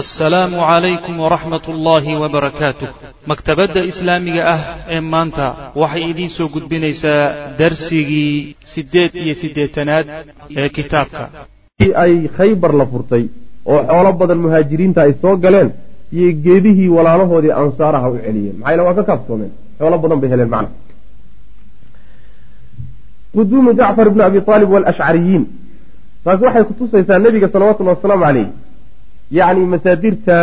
assalaamu calaykum waraxmat ullaahi wabarakaatuh maktabadda islaamiga ah ee maanta waxay idiin soo gudbinaysaa darsigii siddeed iyo siddeetanaad ee kitaabka. Ay khaybar la furtay oo xoolo badan muhaajiriinta ay soo galeen iyo geedihii walaalahoodii ansaaraha u celiyeen maxaa waa ka kaaftoomeen? Xoolo badan bay heleen macna. Quduumu jacfar ibni abi aalib waalashcariyiin taas waxay kutusaysaa nebiga salawatullhi wasalaamu caleyh yacni masaadirta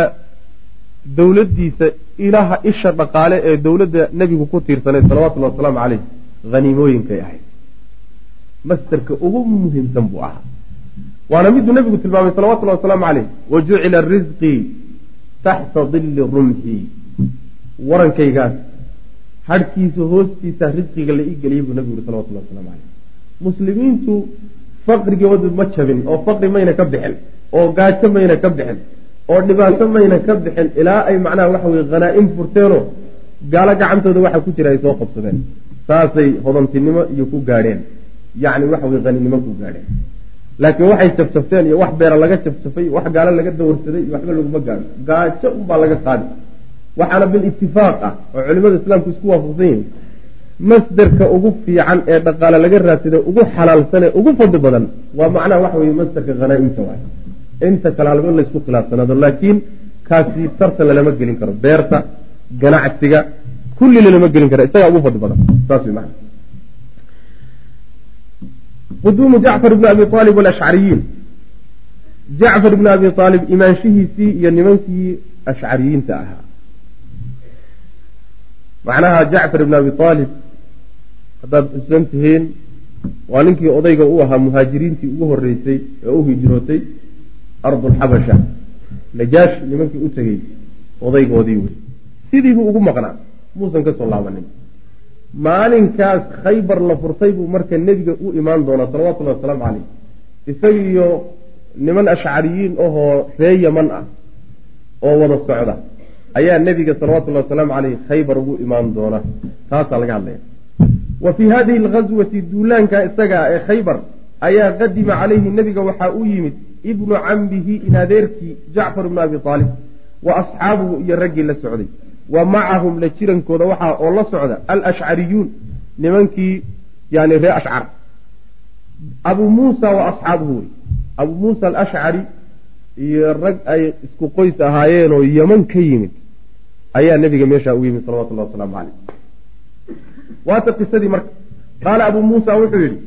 dowladdiisa ilaha isha dhaqaale ee dowladda nebigu ku tiirsaneyd salawatullhi wasalaamu caleyh haniimooyinkay ahayd. Masderka ugu muhiimsan buu ahaa. Waana miduu nebigu tilmaamay salawatullahi wasalaamu caleyh wa jucila risqii taxta dilli rumxi warankaygaas hadhkiisa hoostiisa risqiga la ii geliyay buu nebigu yuri salawatullahi waslamu caleyh muslimiintu faqrigoodu ma jabin oo faqri mayna ka bixin oo gaajo mayna ka bixin oo dhibaato mayna ka bixin ilaa ay macnaha waxa weye hanaa-im furteenoo gaalo gacantooda waxa ku jira ay soo qabsadeen. Saasay hodantinimo iyo ku gaadheen. Yacni waxa weye haninimo ku gaadheen. Laakiin waxay jabjabteen iyo wax beera laga jabjabay wax gaalo laga dawarsaday iyo waxba laguma gaadho. Gaajo unbaa laga qaadi waxaana bilitifaaq ah oo culimada islaamku isku waafaqsan yihiin masderka ugu fiican ee dhaqaale laga raadsada ugu xalaalsan ee ugu fadli badan waa macnaha waxa weye masderka hanaa-imta waay inta kale halba in laysku khilaafsanaado laakiin kaasi tartan lalama gelin karo beerta ganacsiga kulli lalama gelin karo isagaa ugu fadli badan saas wey maana quduumu jacfar bni abi aalib walashcariyiin jacfar bni abi aalib imaanshihiisii iyo nimankii ashcariyiinta ahaa. Macnaha jacfar ibni abi aalib haddaad xusan tihiin waa ninkii odayga u ahaa muhaajiriintii ugu horeysay ee u hijrootay ardulxabasha. Najaash nimankii u tegey odaygoodii wey. Sidiibuu ugu maqnaa. Muusan ka soo laabanin. Maalinkaas khaybar la furtay buu marka nebiga u imaan doonaa salawatullahi wasalaamu caleyh isagiiyo niman ashcariyiin ahoo ree yaman ah oo wada socda ayaa nebiga salawatullahi wasalaamu caleyh khaybar ugu imaan doona. Taasaa laga hadlaya. Wa fii hadihi alghaswati duulaanka isaga ee khaybar ayaa qadima calayhi nebiga waxaa u yimid ibnu cambihi in adeerkii jacfar ibnu abi aalib wa asxaabuhu iyo raggii la socday. Wa macahum la jirankooda waxaa oo la socda alashcariyuun nimankii yani ree ashcar. Abuu muusa wa asxaabuhu wey. Abuu muusa alashcari iyo rag ay isku qoys ahaayeenoo yeman ka yimid ayaa nebiga meeshaa u yimid salawatullahi wasalaamu caleyh waata qisadii marka. Qaala abuu muusa wuxuu yidhi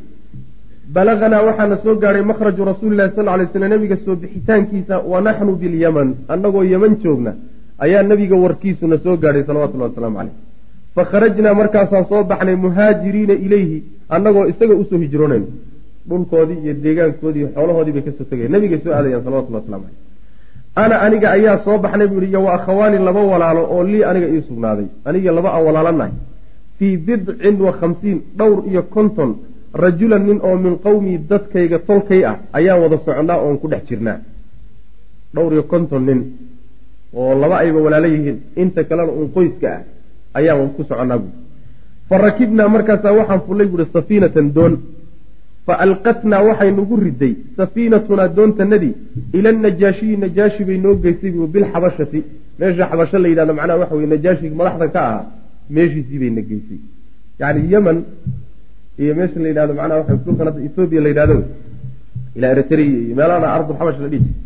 balaganaa waxaana soo gaadhay makhraju rasuulilahi sal lay slam nebiga soo bixitaankiisa wa naxnu bilyaman annagoo yeman joogna ayaa nebiga warkiisuna soo gaadhay salawatullahi wasalaamu caleyh fa kharajnaa markaasaan soo baxnay muhaajiriina ilayhi annagoo isaga u soo hijroonayno dhulkoodii iyo deegaankoodii iyo xoolahoodii bay ka soo tegaya nebigay soo aadayaan salawatullah waslamu caleyh ana aniga ayaa soo baxnay buu yihi iyo wa akhawaani laba walaalo oo lii aniga ii sugnaaday. Aniga laba aan walaalanahay fii bidcin wa khamsiin dhowr iyo konton rajulan nin oo min qowmii dadkayga tolkay ah ayaan wada soconnaa oon ku dhex jirnaa dhowr iyo konton nin oo laba ayba walaalo yihiin inta kalena uun qoyska ah ayaan ku soconnaa buui fa rakibnaa markaasaa waxaan fullay buuhi safiinatan doon. Fa alqatnaa waxay nagu riday safiinatunaa doontanadii ila najaashiyi najaashi bay noo geysay bu bilxabashati meesha xabasho la yidhahdo macnaha waxa weye najaashigi madaxda ka ahaa meeshiisii bay na geysay. Yacni yeman iyo meesha la yidhahdo macnaha waxa dhulkan hadda ethoobiya la yidhahdo. Ilaa eritrea iyo meelahana ardulxabash la dhihi jiray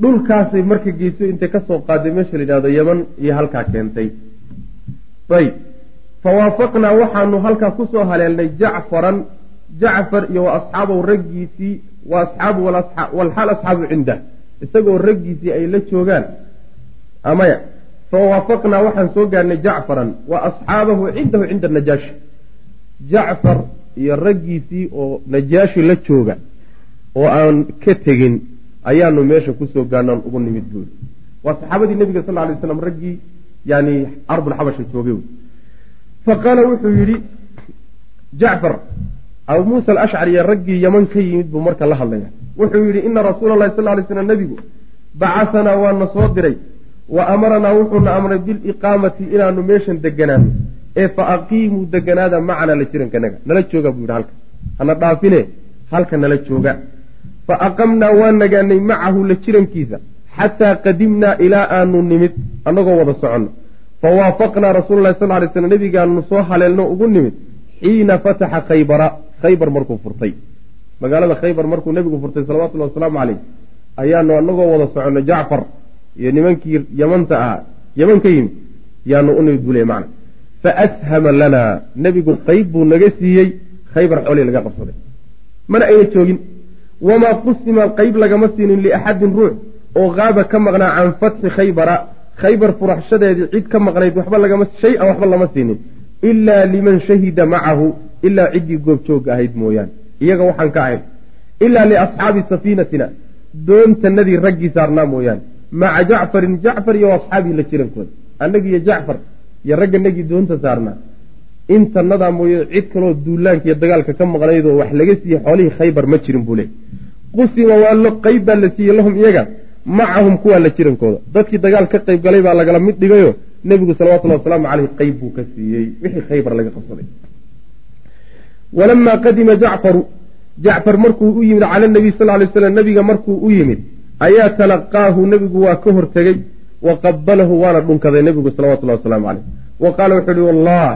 dhulkaasay marka geyso intay ka soo qaaday meesha la yidhahdo yeman iyo halkaa keentay. Ayb fawaafaqnaa waxaanu halkaa ku soo haleelnay jacfaran. Jacfar iyo wa raggiisii wa asxaabu walxaal asxaabu cindah isagoo raggiisii ay la joogaan. Amaya. Fawaafaqnaa waxaan soo gaarnay jacfaran. Wa asxaabahu cindahu cinda najaashi jacfar iyo raggiisii oo najaashi la jooga oo aan ka tegin ayaanu meesha ku soo gaarnaan ugu nimid buuri. Waa saxaabadii nebiga sal ly slam raggii yani ardulxabasha joogay wey fa qaala wuxuu yidhi jacfar abuu muusa alashcari iyo raggii yaman ka yimid buu marka la hadlaya wuxuu yidhi ina rasuula allahi sal lay slam nebigu bacasanaa waana soo diray wa amaranaa wuxuuna amray biliqaamati inaanu meeshan deganaano ee fa aqiimuu deganaada macanaa la jirankanaga nala jooga buu yidhi halka. Hana dhaafine halka nala jooga. Fa aqamnaa waa nagaanay macahu la jirankiisa. Xataa qadimnaa ilaa aanu nimid annagoo wada soconno. Fawaafaqnaa rasuula lahi sal lay slam nebigaanu soo haleelno ugu nimid xiina fataxa khaybara. Khaybar markuu furtay. Magaalada khaybar markuu nebigu furtay salawatullahi wasalaamu caleyh ayaanu annagoo wada soconno jacfar iyo nimankii yamanta ahaa. Yaman ka yimid yaanu u nimid bule macna fa ashama lanaa nebigu qeyb buu naga siiyey khaybar xoolii laga qabsaday mana ayna joogin wamaa qusima qeyb lagama siinin liaxadin ruux oo qaaba ka maqnaa can fatxi khaybara khaybar furaxshadeedii cid ka maqnayd waxba lagama shay-an waxba lama siinin ilaa liman shahida macahu ilaa ciddii goobjoogga ahayd mooyaane iyaga waxaan ka ahayn ilaa liasxaabi safiinatina doontanadii raggii saarnaa mooyaane maca jacfarin jacfar iyo asxaabii la jirankooda annagiiyo jacfar iyo ragganagii doonta saarnaa intanadaa mooye cid kaloo duulaanka iyo dagaalka ka maqnaydoo wax laga siiyey xoolihii khaybar ma jirin buu leey qusima waa lo qeyb baa la siiyey lahum iyaga macahum kuwaa la jirankooda. Dadkii dagaal ka qayb galay baa lagala mid dhigayo nebigu salawatullahi wasalaamu caleyh qeyb buu ka siiyey wixii khaybar laga qabsaday. Walamaa qadima jacfaru jacfar markuu u yimid cala nabiy sal lay slam nebiga markuu u yimid ayaa talaqaahu nebigu waa ka hortegey wa qabalahu waana dhunkaday nebigu salawatullahi wasalaamu caleyh wa qaala wuxuu uhi wallah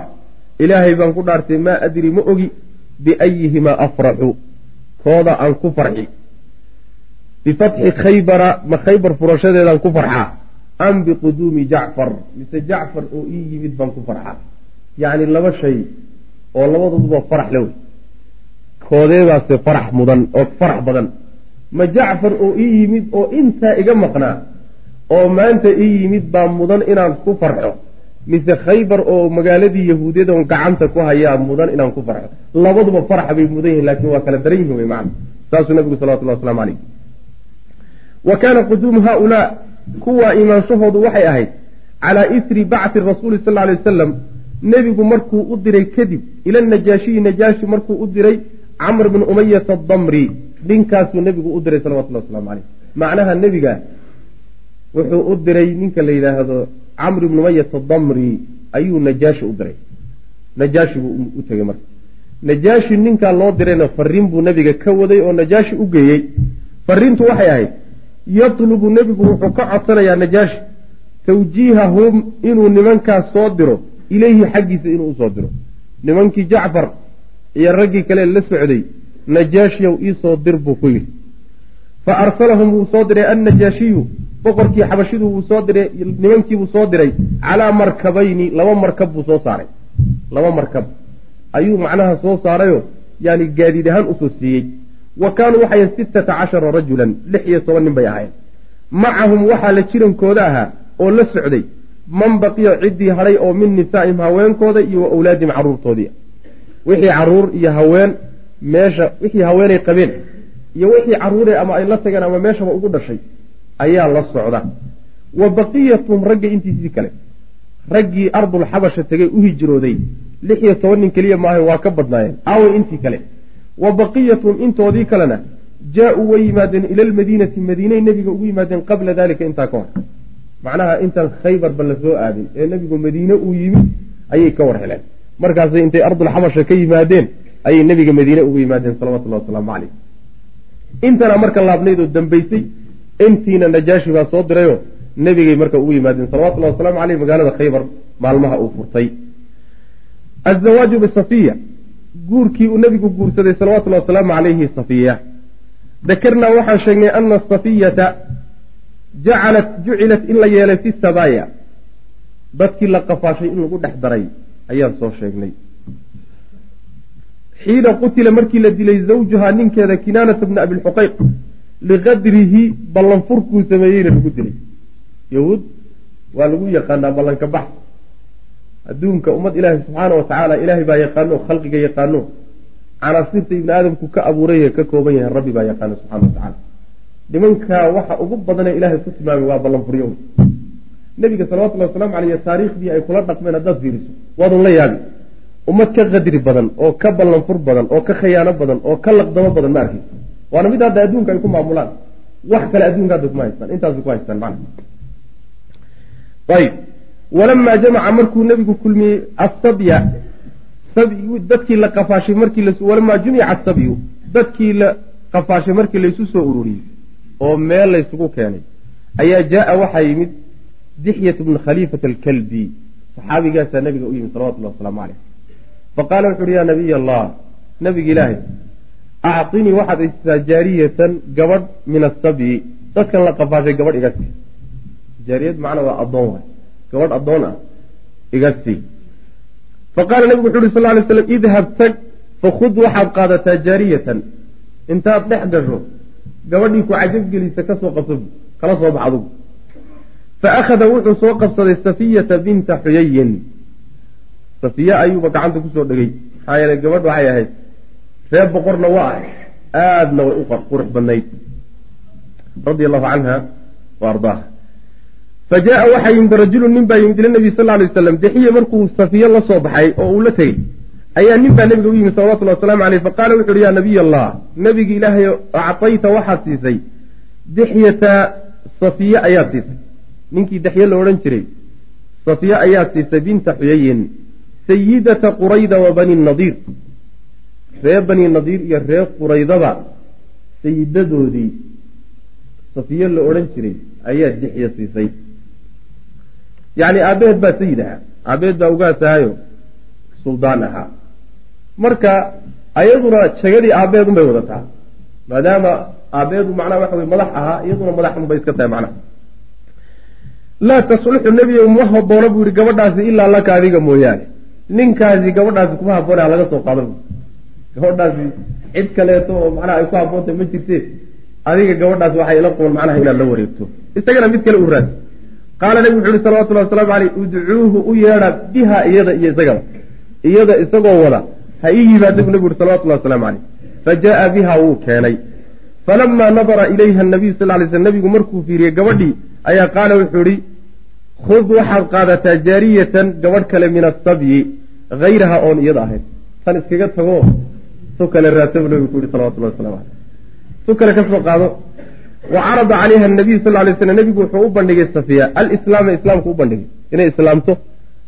ilaahay baan ku dhaartay maa adri ma ogi biayihimaa afraxu kooda aan ku farxi bifatxi khaybara ma khaybar furashadeedaan ku farxaa am biquduumi jacfar mise jacfar oo ii yimid baan ku farxaa yacni laba shay oo labadooduba farax le wey koodeedaase farax mudan oo farax badan ma jacfar oo ii yimid oo intaa iga maqnaa oo maanta ii yimid baa mudan inaan ku farxo. Mise khaybar oo magaaladii yahuudiyada on gacanta ku hayaa mudan inaan ku farxo. Labaduba faraxa bay mudan yihiin laakiin waa kala daran yihiin wey macana saasuu nabigu salawatullah waslamu caleyh wa kaana quduumu haaulaa kuwaa imaanshahoodu waxay ahayd calaa isri bacti rasuuli sal ly wasalam nebigu markuu u diray kadib ila najaashiyi najaashi markuu u diray camr bn umayata adamri ninkaasuu nebigu u diray salawatullahi waslamu caleyh macnaha nebiga wuxuu u diray ninka la yidhaahdo camr ibn umayata damri ayuu najaashi u diray. Najaashi buu u tegey marka. Najaashi ninkaa loo dirayna fariin buu nebiga ka waday oo najaashi u geeyey. Fariintu waxay ahayd yatlubu nebigu wuxuu ka codsanayaa najaashi tawjiihahum inuu nimankaas soo diro ileyhi xaggiisa inuu u soo diro. Nimankii jacfar iyo raggii kale la socday najaashiyow iisoo dir buu ku yidhi fa arsalahum wuu soo diray annajaashiyu boqorkii xabashidu wuu soo diray nimankiibuu soo diray calaa markabayni laba markab buu soo saaray laba markab ayuu macnaha soo saarayo yani gaadiid ahaan u soo siiyey wa kaanuu waxayen sittata cashara rajulan lix iyo toban nin bay ahaayeen macahum waxaa la jirankooda ahaa oo la socday man baqiya ciddii hadhay oo min nisaa'ihim haweenkooda iyo wa awlaadihim carruurtoodii wixii carruur iyo haween meesha wixii haweenay qabeen iyo wixii caruure ama ay la tageen ama meeshaba ugu dhashay ayaa la socda. Wa baqiyatum ragga intiisii kale. Raggii ardul xabasha tegay u hijrooday. Lix iyo toban nin keliya maaha waa ka badnaayeen. Aaway intii kale. Wa baqiyatum intoodii kalena jaa-uu way yimaadeen ila almadiinati madiinay nebiga ugu yimaadeen qabla dalika intaa ka hor. Macnaha intaan khaybarba la soo aadin ee nebigu madiine uu yimid ayay ka war heleen. Markaasay intay ardul xabasha ka yimaadeen ayay nebiga madiine ugu yimaadeen salawatullahi wasalaamu caleyh intana marka laabnayd oo dambaysay intiina najaashi baa soo dirayoo nebigay marka ugu yimaadeen salawatullahi wasalaamu caleyh magaalada khaybar maalmaha uu furtay. Azawaaju bisafiya guurkii uu nebigu guursaday salawatullahi wasalaamu calayhi safiya. Dakarnaa waxaan sheegnay ana asafiyata jacalat jucilat in la yeelay fi sabaaya. Dadkii la qafaashay in lagu dhex daray ayaan soo sheegnay xiina qutila markii la dilay zawjuhaa ninkeeda kinaanata bna abilxuqayq liqadrihi ballanfurkuu sameeyeyna lagu dilay yahuud waa lagu yaqaanaa ballanka bax adduunka ummad ilaahi subxaana wa tacaala ilaahay baa yaqaano khalqiga yaqaano canaasirta ibni aadamku ka abuuray ka kooban yahay rabbi baa yaqaano subxana wa tacaala nimankaa waxa ugu badanee ilaahay ku tilmaamay waa ballanfuryo nebiga salawatullahi waslamu caleyh taariikhdii ay kula dhaqmeen haddaad fiiriso waadun la yaabi ummad ka qadri badan oo ka ballanfur badan oo ka khayaano badan oo ka laqdamo badan ma arkeysa waana mid hadda adduunka ay ku maamulaan. Wax kale adduunka hadda kuma haystaan. Intaasu ku haystaan mana ayb walamaa jamaca markuu nebigu kulmiyey asabya dadkii la qafaashay markii walamaa jumica asabyu dadkii la qafaashay markii laysu soo ururiyey oo meel laysugu keenay ayaa jaaa waxaa yimid dixyat bnu khaliifata alkalbi saxaabigaasaa nabiga u yimid salawatullahi wasalaamu caleyh faqaala wuxu uhi yaa nabiy allah nabiga ilaahay acطinii waxaad isisaa jaariyatan gabadh min asabyi dadkan la qafaashay gabadh iga sii jaariyad macna waa addoon waay gabadh addoon ah iga sii faqaala nabigu wuxu uhi sal ly slam idhab tag fakhud waxaad qaadataa jaariyatan intaad dhex gasho gabadhii ku cajabgelisa ka soo qabso kala soo bax adugu fa akhada wuxuu soo qabsaday safiyata binta xuyayin safiye ayuuba gacanta ku soo dhegay. Maxaa yeele gabadh waxay ahayd reer boqorna waa ahay aadna way u qurux badnayd. Radia allahu canha wa ardaaha fa waxaa yimid rajulu nin baa yimid ila nabi sal lay waslam dexiye markuu safiye la soo baxay oo uu la tegey ayaa nin baa nabiga u yimid salawatullahi wasalaamu caleyh faqaala wuxu uhi yaa nabiy allah nabigi ilaahay actayta waxaad siisay dixyata safiye ayaad siisay. Ninkii dexye la odhan jiray safiye ayaad siisay binta xuyayin sayidata qurayda wa bani nadiir ree bani nadiir iyo ree quraydaba sayidadoodii safiye la odhan jiray ayaa dixye siisay. Yacni aabaheed baa sayid ahaa. Aabaheed baa ugaasahaayo suldaan ahaa. Marka ayaduna jagadii aabaheed unbay wadataa. Maadaama aabaheedu macnaha waxa wey madax ahaa iyaduna madax unbay iska tahay macnaha. Laa tasluxu nebiga ma haboona buu yihi gabadhaasi ilaa laka adiga mooyaane ninkaasi gabadhaasi kuma haboona laga soo qaado gabadhaasi cid kaleeto oo macnaha ay ku haboontahy ma jirte adiga gabadhaasi waxay ila qoon macnaha inaad la wareegto. Isagana mid kale u raasi qaala nebigu wuxu uhi salawatullahi wasalaamu caleyh udcuuhu u yeedha biha iyada iyo isagaba iyada isagoo wada ha ii yimaada bu nebigu uhi salawatullahi wasalaamu caleyh fa jaa biha wuu keenay. Falamaa nadara ilayha nabiyu sal lay sl nebigu markuu fiiriyey gabadhii ayaa qaala wuxuu ihi khud waxaad qaadataa jaariyatan gabadh kale min asabyi hayraha oon iyada ahayd tan iskaga tago su kale raadsa bu nebigu ku yihi salawatullahi waslamu caleyh su kale ka soo qaado wa carada calayha nabiyu sal lay slam nebigu wuxuu u bandhigay safiya alislaama islaamku u bandhigay inay islaamto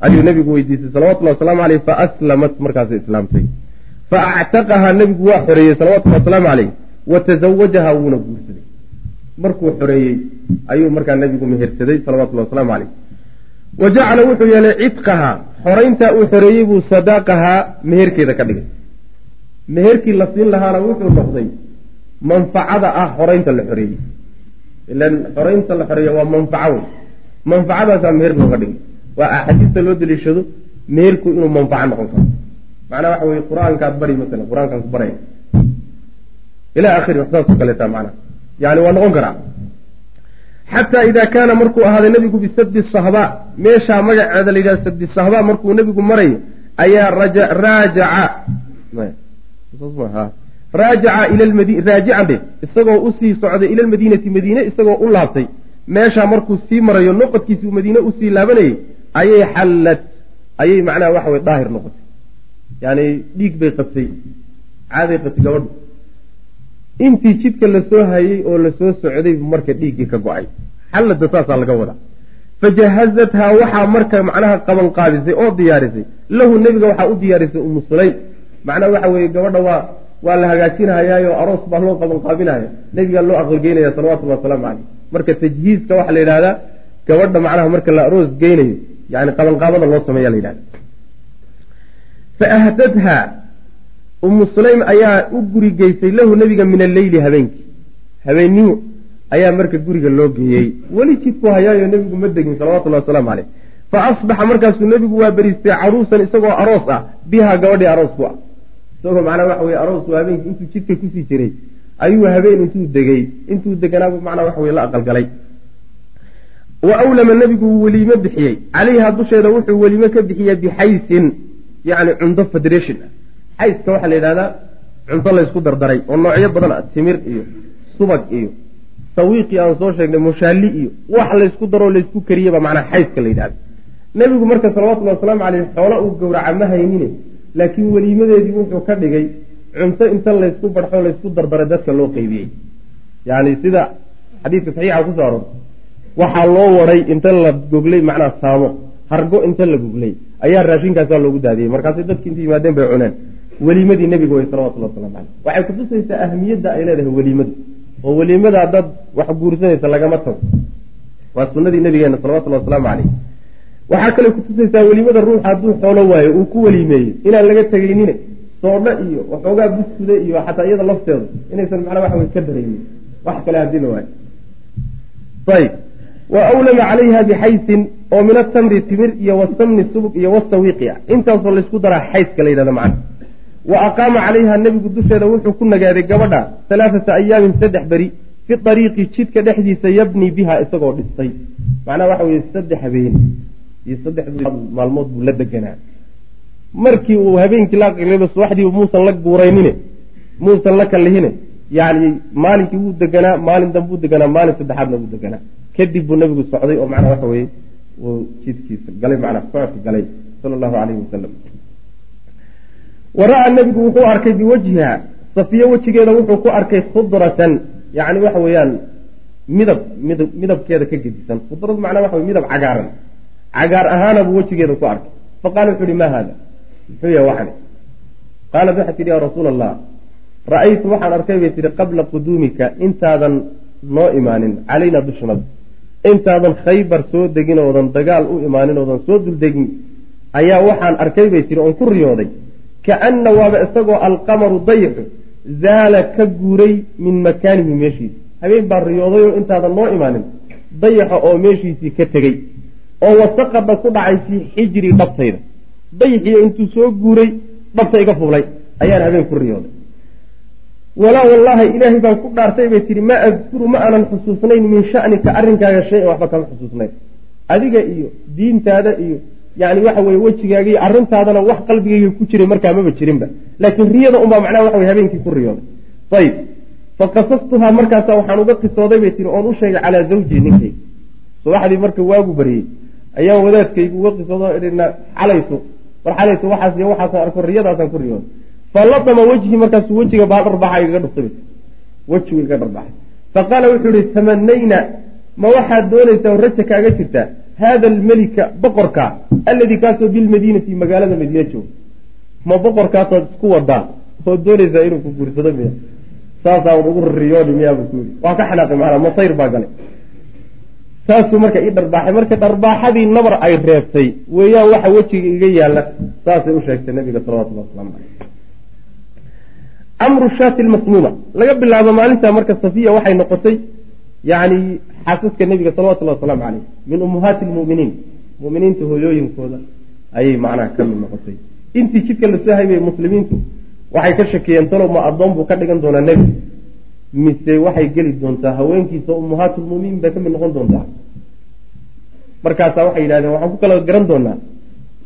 ayuu nebigu weydiisay salawatullahi wasalaamu caleyh fa aslamat markaasay islaamtay fa actaqahaa nebigu waa xoreeyey salawatullahi wasalaamu caleyh wa tazawajaha wuuna guursaday markuu xoreeyey ayuu markaa nebigu mehersaday salawatullahi wasalaamu caleyh wa jacala wuxuu yeelay cidqahaa xorayntaa uu xoreeyey buu sadaaqahaa meherkeeda ka dhigay meherkii la siin lahaana wuxuu noqday manfacada ah xoraynta la xoreeyey ilan xoraynta la xoreeya waa manfaco wey manfacadaasaa meher looga dhigay waa axaadiista loo daliishado meherku inuu manfaco noqon karo macnaa waxa weye qur'aankaad bari masalan qur'aankaan ku baraya ilaa akhiri wax saasoo kaleeta macnaha yani waa noqon karaa xataa idaa kaana markuu ahaaday nebigu bisabdi sahba meeshaa magaceeda la yidhaha sabdi sahba markuu nebigu marayo ayaa raajaca. Raajaca ila lmadi raajican dhe isagoo u sii socday ila lmadiinati madiine isagoo u laabtay. Meeshaa markuu sii marayo noqodkiisi uu madiine u sii laabanayay ayay xallad ayay macnaha waxa weye daahir noqotay. Yani dhiig bay qabtay caaday qabtay gabadhu intii jidka la soo hayey oo la soo socday marka dhiiggii ka go'ay. Xallada saasaa laga wadaa. Fajahazathaa waxaa marka macnaha qaban oo diyaarisay. Lahu nebiga waxaa u diyaarisay umu sulaym. Macnaha waxa weeye gabadha waa waa la hagaajinahayaayo aroos baa loo qaban qaabinaya nebigaa loo aqalgeynaya salawatullahi wasalaamu caleyh marka tajhiizka waxaa la yidhahdaa gabadha macnaha marka la aroos geynayo yani qabanqaabada loo sameeya la yidhahda fa ahdadha umu sulaym ayaa u guri geysay lahu nebiga min alleyli habeenkii. Habeennimo ayaa marka guriga loo geeyey. Weli jidku hayaayo nebigu ma degin salawatullahi wasalaamu caleyh fa asbaxa markaasuu nebigu waa beriistay caruusan isagoo aroos ah bihaa gabadhii aroos ku ah. Isagoo macnaa waxa weye aroosku habeenkii intuu jidka ku sii jiray ayuu habeen intuu degey intuu deganaabu macnaa waxa weye la aqalgalay wa awlama nebigu weliime bixiyey. Calayha dusheeda wuxuu weliime ka bixiyey bixaysin yacni cunto federation. ah xayska waxaa la yidhahdaa cunto laysku dardaray oo noocyo badan ah timir iyo subag iyo sawiiqii aan soo sheegnay mushaalli iyo wax laysku daroo laysku kariyeba macnaa xayska la yidhahda nebigu marka salawatullahi wasalaamu caleyh xoolo uu gowraca ma haynine laakiin weliimadeedii wuxuu ka dhigay cunto inta laysku barxo laysku dardaray dadka loo qeybiyey yani sida xadiidka saxiixa ku soo aroortay waxaa loo waday inta la goglay macnaa saamo hargo inta la goglay ayaa raashinkaasaa loogu daadiyey. Markaasay dadki inta yimaadeen bay cuneen weliimadii nebiga wey salawatullah waslamu caleyh. Waxay kutusaysaa ahmiyadda ay leedahay weliimadu oo weliimada dad wax guursanaysa lagama tago. Waa sunadii nabigeena salawatullhi wasalaamu caleyh. Waxaa kale kutusaysaa welimada ruuxa hadduu xoolo waayo uu ku weliimeeyo inaan laga tegaynine soodho iyo waxoogaa buskuda iyo xataa iyada lafteedu inaysan macnaa waxa wey ka daraynin. Wax kale haddii waayo. Ayb wa awlama calayha bixaysin oo min atamri timir iyo wasamni subug iyo wasawiiqi ah. Intaasoo laysku daraa xayska la yidhahda macna wa aqaama calayha nebigu dusheeda wuxuu ku nagaaday gabadha halaaata ayaamin saddex beri fi ariiqi jidka dhexdiisa yabni biha isagoo dhistay. Macnaha waxa weye saddex habeen iyo saddex maalmood buu la deganaa. Markii uu habeenkii la aqriba subaxdii muusan la guuraynine muusan la kallihine yani maalinkii wuu deganaa maalin dambuu deganaa maalin saddexaadna wuu deganaa. Kadib buu nabigu socday oo macnaha waxa weye uu jidkiisa galay macnaa socodka galay sala allahu calayhi wasalam wa ra'a nebigu wuxuu arkay biwajhiha. Safiyo wejigeeda wuxuu ku arkay khudratan yani waxa weeyaan midab midab midabkeeda ka gedisan. Khudrad macnaa waxa wey midab cagaaran. Cagaar ahaana buu wejigeeda ku arkay. Faqala wuxu uhi ma haada? Muxuu yahay waxani qaalat waxay tidhi ya rasuula allah ra'aytu waxaan arkay bay tihi qabla quduumika intaadan noo imaanin calaynaa dushnada intaadan khaybar soo degin oodan dagaal u imaanin oodan soo duldegin ayaa waxaan arkay bay tihi oon ku riyooday kaana waaba isagoo alqamaru dayixu zaala ka guuray min makaanihi meeshiisi habeen baa riyooday oo intaadan noo imaanin dayaxa oo meeshiisii ka tegey oo wasaqada ku dhacay fii xijri dhabtayda dayixiyo intuu soo guuray dhabta iga fuulay ayaan habeen ku riyooday walaa wallaahi ilaahay baan ku dhaartay bay tihi ma adkuru ma aanan xusuusnayn min shanika arrinkaaga shay waxba kama xusuusnayn adiga iyo diintaada iyo yani waxa weye wejigaaga iyo arrintaadana wax qalbigayga ku jiray markaa maba jirinba. Laakiin riyada unbaa macnaha waxa wey habeenkii ku riyooday ayib faqasastuhaa markaasa waxaan uga qisooday bay tihi oon u sheegay calaa zawji ninkayga subaxdii marka waagu baryey ayaan wadaadkaygu uga qisoodo idhina xalayso war xalayso waxaas iyo waxaasaan arko riyadaasaan ku riyooday faladama wejhi markaasuu wejiga baa dharbaxa igaga dhuftay wejigu iga dharbaxay faqaala wuxuu ihi tamanayna ma waxaad doonaysaa oo raja kaaga jirtaa haada almelika boqorka alladii kaasoo bilmadiinati magaalada madiina jooga ma boqorkaasaad isku wadaa ood doonaysaa inuu ku guursado miya saasaa ugu riyooni miyaabuu ku yidhi waa ka xanaaqay maanaa masayr baa galay saasuu marka ii dharbaaxay marka dharbaaxadii nabar ay reebtay weeyaan waxa wejiga iga yaalla saasay u sheegtay nabiga salawatullah waslamu caleyh amru shaati lmasmuuma laga bilaabo maalintaa marka safiya waxay noqotay yani xaasaska nebiga salawatullahi wasalaamu caleyh min ummahaati lmuminiin muminiinta hooyooyinkooda ayay macnaha ka mid noqotay. Intii jidka la soo haybay muslimiintu waxay ka shakiyeen talow ma addoon buu ka dhigan doonaa nebi mise waxay geli doontaa haweenkiisa ummahaatulmuminiin bay ka mid noqon doontaa. Markaasaa waxay yidhahdeen waxaan ku kala garan doonaa.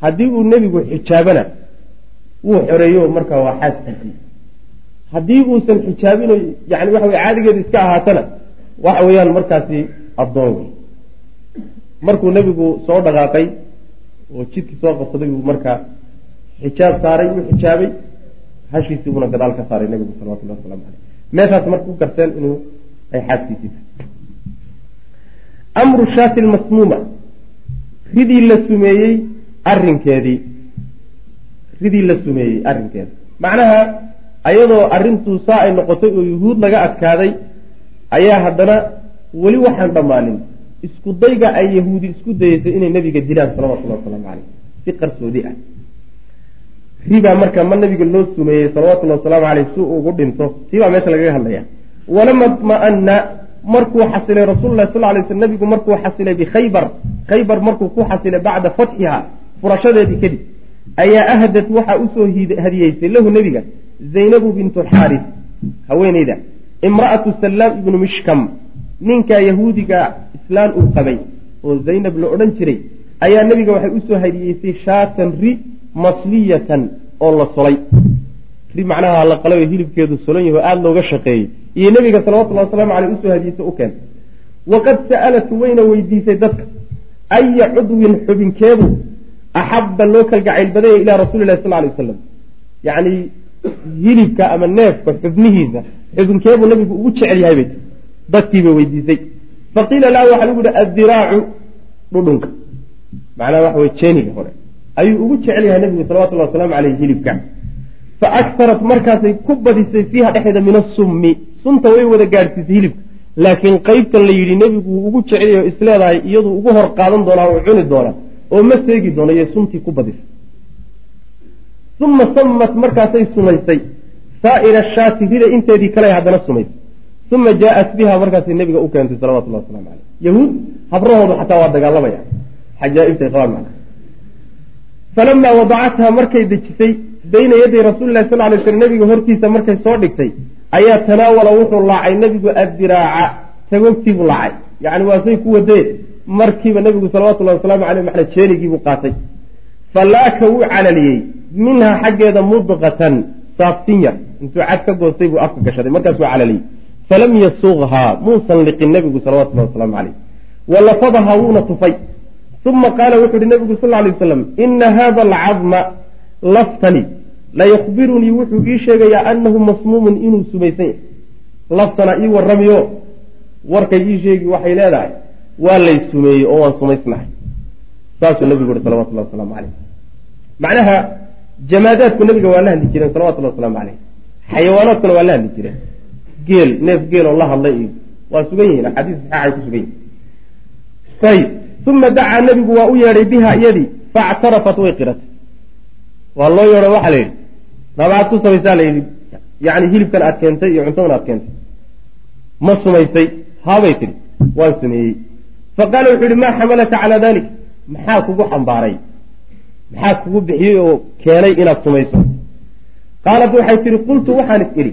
Haddii uu nebigu xijaabana wuu xoreeyo markaa waa xaaskiisii haddii uusan xijaabino yani waxa wey caadigeeda iska ahaatana waxa weeyaan markaasi addoon. Wey markuu nebigu soo dhaqaaqay oo jidkii soo qabsaday buu markaa xijaab saaray uu xijaabay hashiisii buuna gadaal ka saaray nebigu salawatullahi waslamu caleyh meeshaas marka u garteen inuu ay xaaskiisii tahay. Amru shaati lmasmuuma ridii la sumeeyey arrinkeedii. Ridii la sumeeyey arrinkeeda macnaha ayadoo arrintuu saa ay noqotay oo yuhuud laga adkaaday ayaa haddana weli waxaan dhammaanin isku dayga ay yahuudi isku dayeysay inay nebiga dilaan salawatullahi wasalaamu caleyh si qarsoodi ah. Ribaa marka ma nabiga loo sumeeyey salawatullahi wasalaamu caleyh si ugu dhinto? Tiibaa meesha lagaga hadlaya walama dma'ana markuu xasilay rasuululahi sal lay sl nabigu markuu xasilay bikhaybar khaybar markuu ku xasilay bacda fatxiha furashadeedii kadib ayaa ahdat waxaa u soo hadiyeysay lahu nebiga zaynabu bintu xaaris haweeneyda imra'atu sallaam ibnu mishkam ninkaa yahuudiga islaan uu qabay oo zaynab la odhan jiray ayaa nebiga waxay u soo hadiyeysay shaatan ri masliyatan oo la solay. Ri macnaha la qalay oo hilibkeedu solan yaho aada looga shaqeeyey. Iyo nebiga salawatullahi wasalaamu caleyh u soo hadiyeysa u keentay waqad sa'alat wayna weydiisay dadka aya cudwin xubinkeedu axabba loo kalgacayl badanya ilaa rasuulilahi sal lay wasalam yacni hilibka ama neefka xubnihiisa xubinkeebuu nabigu ugu jecel yahay bay dadkiibay weydiisay. Faqiila laha waxaa lagu yihi addiraacu dhudhunka. Macnaha waxa wey jeeniga hore. Ayuu ugu jecel yahay nabigu salawatullahi wasalaamu caleyh hilibka. Fa aktarat markaasay ku badisay fiiha dhexdeeda min asummi sunta way wada gaadhsiisay hilibka. Laakiin qeybtan la yidhi nebigu ugu jecelayo isleedahay iyadu ugu hor qaadan doonaa oo cuni doona oo ma seegi doono iyo suntii ku badisa uma samat markaasay sumaysay saa'ira shaati rida inteedii kale haddana sumaysay uma jaa-at biha markaasay nebiga u keentay salawatullahi waslamu caleyh yahuud habrahoodu xataa waa dagaalamaya xajaa-ibtay qabaan macna falamaa wadacatha markay dejisay bayna yaday rasuulilahi sal lay slam nebiga hortiisa markay soo dhigtay ayaa tanaawala wuxuu laacay nebigu addiraaca tagoogtiibuu laacay yacni waasay ku wadee markiiba nebigu salawatullahi wasalaamu caleyh maxna jeenigiibuu qaatay falaaka wuu calaliyey minhaa xaggeeda mudqatan saaftin yar. Intuu cad ka goostay buu afka gashaday markaasuu calaliyey falam yasuuqhaa muusan liqin nebigu salawatullahi wasalaamu caleyh walafadahaa wuuna tufay. Uma qaala wuxuu uhi nebigu sal lay wasalam ina hada alcadma laftani layakbirunii wuxuu ii sheegayaa anahu masmuumun inuu sumaysan yahay laftana ii warramiyo. Warkay ii sheegi waxay leedahay. Waa lay sumeeyey oo waan sumaysnahay. Saasuu nebigu uhi salawatullahi wasalaamu caleyh macnaha jamaadaadku nebiga waa la hadli jireen salawatullahi wasalaamu caleyh xayawaanaadkuna waa la hadli jireen. Geel neef geel oo la hadlay iyo waa sugan yihiin axaadiis saxeexay ku sugan yihiin ayib uma dacaa nebigu waa u yeedhay biha iyadii faactarafat way qiratay. Waa loo yeedho waxaa la yidhi nabaad ku samaysaa la yidhi yani hilibkan aad keentay iyo cuntadan aad keentay. Ma sumaysay haabay tidhi waan sumeeyey. Faqaala wuxuu yihi maa xamalaka calaa dalik? Maxaa kugu xambaaray maxaa kugu bixiyey oo keenay inaad sumayso qaalat waxay tihi qultu waxaan is idhi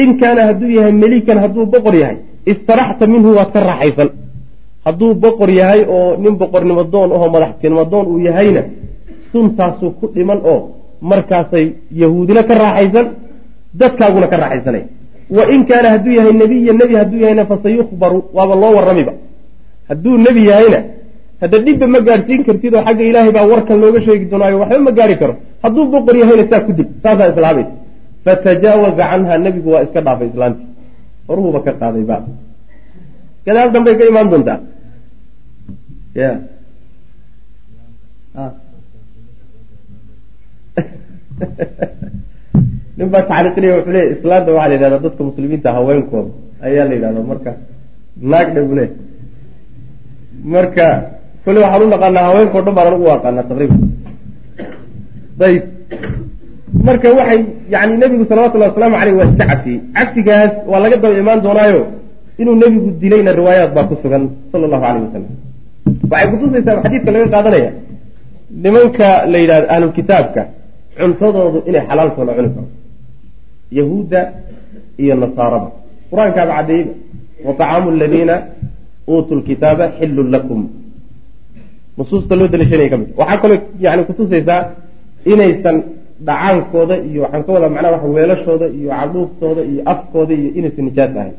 in kaana hadduu yahay melikan hadduu boqor yahay istaraxta minhu waad ka raaxaysan hadduu boqor yahay oo nin boqornimo doon ahoo madaxtinimo doon uu yahayna suntaasuu ku dhiman oo markaasay yahuudina ka raaxaysan dadkaaguna ka raaxaysanay. Wa in kaana hadduu yahay nebiya nebi hadduu yahayna fasayukhbaru waaba loo warramiba. Hadduu nebi yahayna hadda dhibba ma gaadhsiin kartid oo xagga ilaahay baa warkan looga sheegi doonaayo waxba ma gaari karo. Hadduu boqor yahayna saa ku dib saasaa islaamaysa fatajaawaza canha nebigu waa iska dhaafay islaantii horuhuba ka qaaday ba gadaal dambay ka imaan doontaa. Ya nin baa taxriiqinaya wuxuu leeya islaanta waxaa la yidhahdaa dadka muslimiinta haweenkooda. Ayaa la yidhahdaa marka. Naag dhe buu marka kole waxaan u naqaanaa haweenkao dhan baan anagu aqaanaa taqriiban ayib marka waxay yani nebigu salawatullahi wasalaamu caleyh waa iska cafiyey cafigaas waa laga daba imaan doonaayo inuu nebigu dilayna riwaayaat baa ku sugan sala allahu aleyh wasalam waxay kutusaysaa xadiidka laga qaadanaya nimanka la yidhahdo ahlulkitaabka cuntadoodu inay xalaaltoo la cuni karo. Yahuudda iyo nasaarada. Qur'aankaaba caddeeyeyba wa طacaamu aladiina uutuu lkitaaba xillun lakum nusuusta loo daliishanaya ka mid. Waxaa kaloo yani kutusaysaa inaysan dhacaankooda iyo waxaan ka wadaa macnaha waxa weelashooda iyo cadhuuftooda iyo afkooda iyo inaysan nijaas ahayn.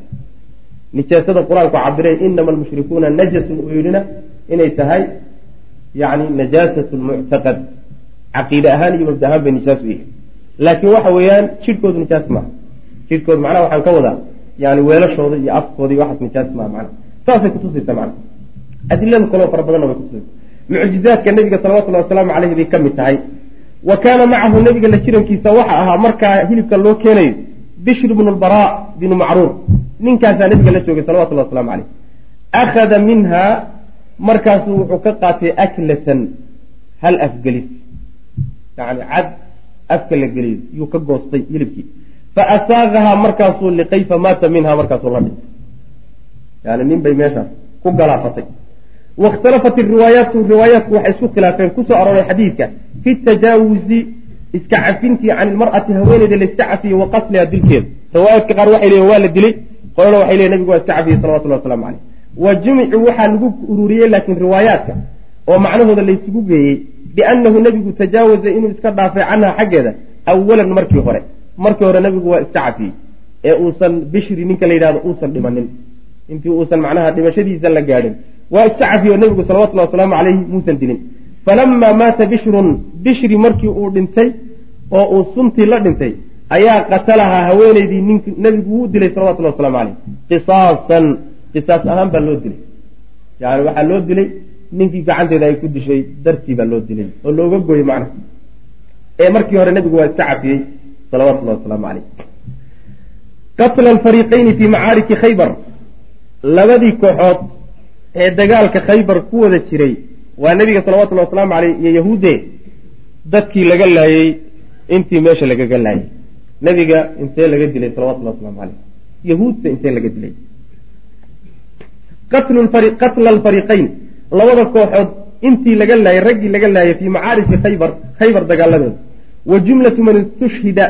Nijaasada qur'aanku cabirey inama almushrikuuna najasun uu yidhina inay tahay yani najaasat lmuctaqad caqiide ahaan iyo mabda ahaan bay nijaas u yihiin. Laakiin waxa weeyaan jidhkoodu nijaas maaha. Jidhkoodu macnaha waxaan ka wadaa yani weelashooda iyo afkooda iyo waxaas nijaas maaha macnaha. Saasay kutusaysaa macnaha. Adilada kaloo fara badanna way kutusaysa mucjizaadka nebiga salawatullahi wasalaamu caleyhi bay ka mid tahay. Wa kaana macahu nebiga la jirankiisa waxa ahaa markaa hilibka loo keenayo bishr bnu lbaraa binu macruur. Ninkaasaa nebiga la joogay salawatullahi waslamu caleyh akhada minha markaasuu wuxuu ka qaatay aklatan hal afgelis. Yani cad afka la geliyo yuu ka goostay hilibkii. Fa asaaqahaa markaasuu liqay fa maata minha markaasuu la dhintay yani nin bay meeshaas ku galaafatay waاkhtalafat riwaayaatu riwaayaatku waxay isku khilaafeen ku soo arooray xadiidka fi tajaawuzi iska cafintii can ilmar'ati haweeneyda la iska cafiye wa qasliha dilkeeda riwaayaadka qaar waxay leeyiin waa la dilay qolana waxay leeyiin nabigu waa iska cafiyey salawatullahi waslamu caleyh wa jumicuu waxaa lagu ururiyey laakiin riwaayaadka oo macnahooda laysugu geeyey biannahu nebigu tajaawaza inuu iska dhaafay canha xaggeeda awalan markii hore markii hore nebigu waa iska cafiyey ee uusan bishri ninka la yidhahdo uusan dhimanin intii uusan macnaha dhimashadiisa la gaadhin waa iska cafiyo nebigu salawatullahi wasalaamu caleyhi muusan dilin falamaa maata bishrun bishri markii uu dhintay oo uu suntii la dhintay ayaa qatalahaa haweeneydii nink nebigu wuu dilay salawatullahi waslamu caleyh qisaasan qisaas ahaan baa loo dilay. Yani waxaa loo dilay ninkii gacanteeda ay ku dishay dartii baa loo dilay oo looga gooyey macnaha. Ee markii hore nebigu waa iska cafiyey salawatullahi wasalaamu caleyh qatla alfariiqayni fi macaariki khaybar. Labadii kooxood ee dagaalka khaybar ku wada jiray waa nebiga salawatullahi wasalaamu caleyh iyo yahuudde dadkii laga laayey intii meesha lagaga laayay nebiga intee laga dilay salawatullahi waslamu caleyh yahuudta intee laga dilay? Qatla alfariqayn labada kooxood intii laga laayay raggii laga laayay fii macaariki khaybar khaybar dagaaladeeda wa jumlatu man istushhida.